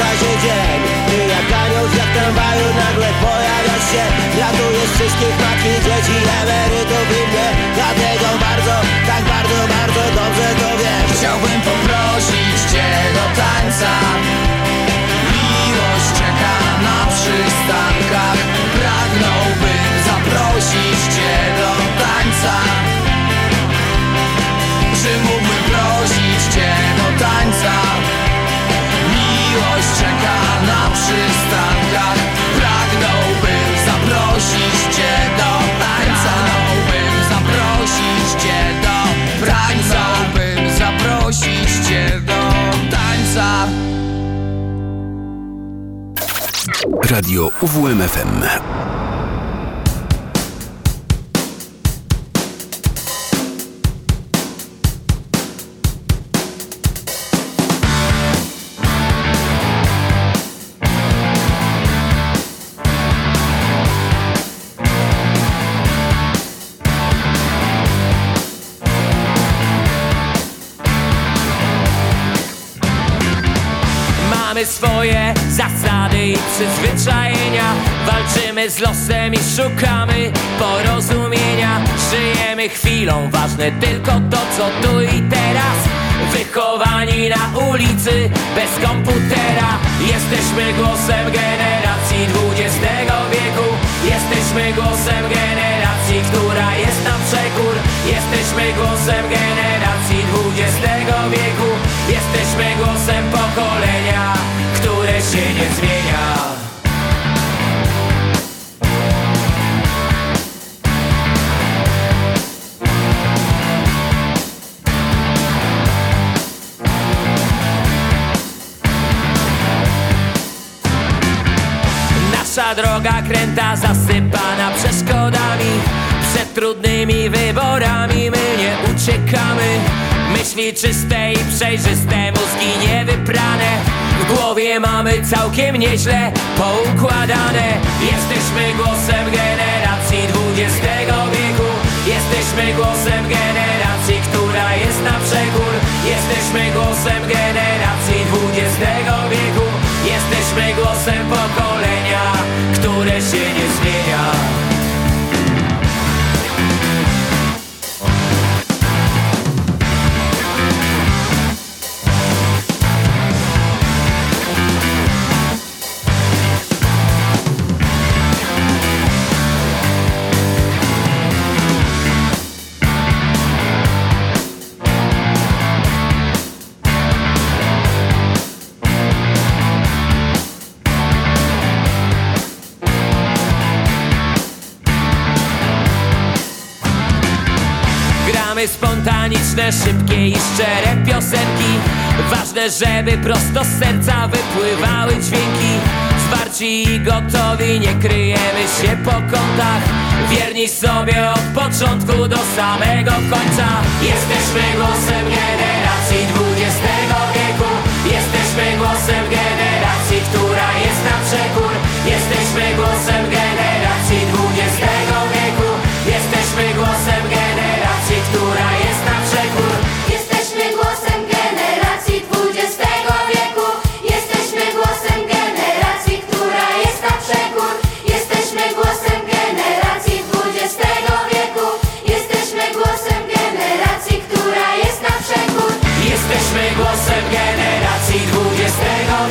rzuca się dzień. Ty jak anioł z jak tramwaju nagle pojawiasz się. Ratujesz wszystkich matki, dzieci, emerytów i mnie. Dlatego bardzo, tak bardzo, bardzo dobrze to wiesz Chciałbym poprosić Cię do tańca. przystankach Pragnąłbym zaprosić Cię do tańca. Pragnąłbym zaprosić Cię do tańca. Pragnąłbym zaprosić Cię do tańca. Radio UWMFM losem i szukamy porozumienia. Żyjemy chwilą, ważne tylko to co tu i teraz. Wychowani na ulicy, bez komputera. Jesteśmy głosem generacji kręta zasypana przeszkodami Przed trudnymi wyborami my nie uciekamy. Myśli czyste i przejrzyste, mózgi niewyprane. W głowie mamy całkiem nieźle poukładane. Jesteśmy głosem generacji XX wieku. Jesteśmy głosem generacji, która jest na przekór. Jesteśmy głosem generacji XX wieku. Jesteśmy głosem pokolenia, które się nie zmienia szybkie i szczere piosenki. Ważne, żeby prosto z serca wypływały dźwięki. Zwarci i gotowi, nie kryjemy się po kątach. Wierni sobie od początku do samego końca. Jesteśmy głosem generacji XX wieku. Jesteśmy głosem generacji, która jest na przekór. Jesteśmy głosem generacji Jesteśmy głosem generacji XX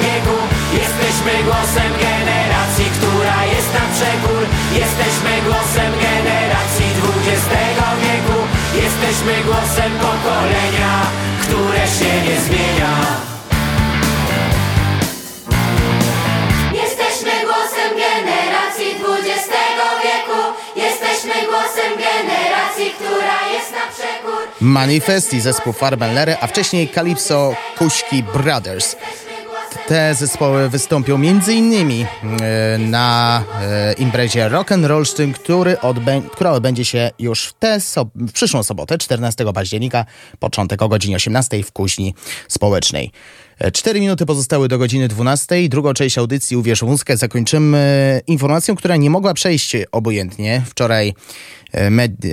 wieku. Jesteśmy głosem generacji, która jest na przekór. Jesteśmy głosem generacji XX wieku. Jesteśmy głosem pokolenia, które się nie zmienia Manifest i zespół Farbenlery, a wcześniej Calypso Kuśki Brothers. Te zespoły wystąpią m.in. e, na e, imprezie Rock and który odbę- która odbędzie się już w, sob- w przyszłą sobotę, 14 października, początek o godzinie 18 w Kuźni Społecznej. E, Cztery minuty pozostały do godziny 12. Drugą część audycji Uwierz w muzykę zakończymy informacją, która nie mogła przejść obojętnie. Wczoraj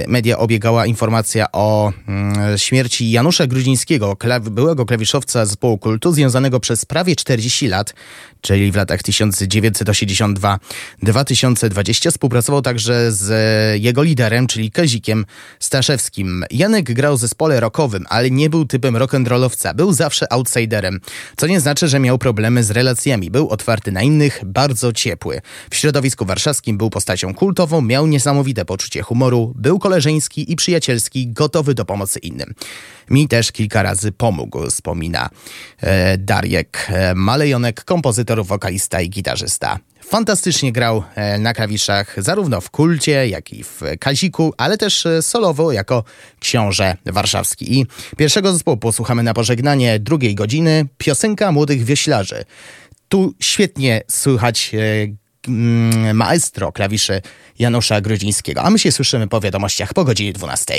media obiegała informacja o mm, śmierci Janusza Gruzińskiego, klaw- byłego klawiszowca zespołu kultu, związanego przez prawie 40 lat, czyli w latach 1982-2020. Współpracował także z e, jego liderem, czyli Kazikiem Staszewskim. Janek grał w zespole rockowym, ale nie był typem rock'n'rollowca. Był zawsze outsiderem, co nie znaczy, że miał problemy z relacjami. Był otwarty na innych, bardzo ciepły. W środowisku warszawskim był postacią kultową, miał niesamowite poczucie humoru, był koleżeński i przyjacielski, gotowy do pomocy innym. Mi też kilka razy pomógł, wspomina e, Dariek e, Malejonek, kompozytor, wokalista i gitarzysta. Fantastycznie grał e, na klawiszach zarówno w kulcie, jak i w Kaziku, ale też e, solowo jako książę warszawski. I pierwszego zespołu posłuchamy na pożegnanie drugiej godziny piosenka młodych wioślarzy. tu świetnie słychać maestro klawiszy Janusza Grudzińskiego. A my się słyszymy po wiadomościach po godzinie 12.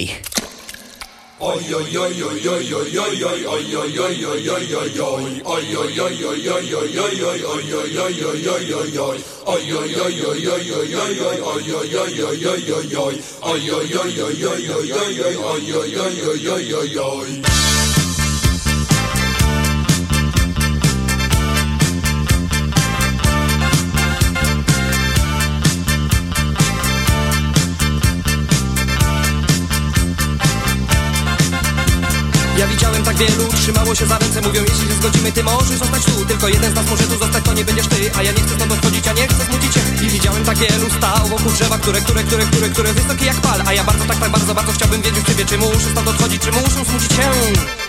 wielu, trzymało się za ręce Mówią, jeśli się zgodzimy, ty możesz zostać tu. Tylko jeden z nas może tu zostać, to nie będziesz ty. A ja nie chcę stąd odchodzić, a nie chcę smucić się. I widziałem tak wielu stał wokół drzewa Które, które, które, które, które wysokie jak pal. A ja bardzo, tak, tak, bardzo, bardzo chciałbym wiedzieć ciebie Czy muszę stąd odchodzić, czy muszę smucić się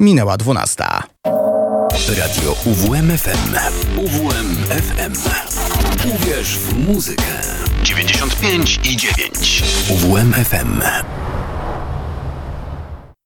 Minęła 12. Radio UWMFM. UWMFM. Uwierz w muzykę. 95 i 9. UWMFM.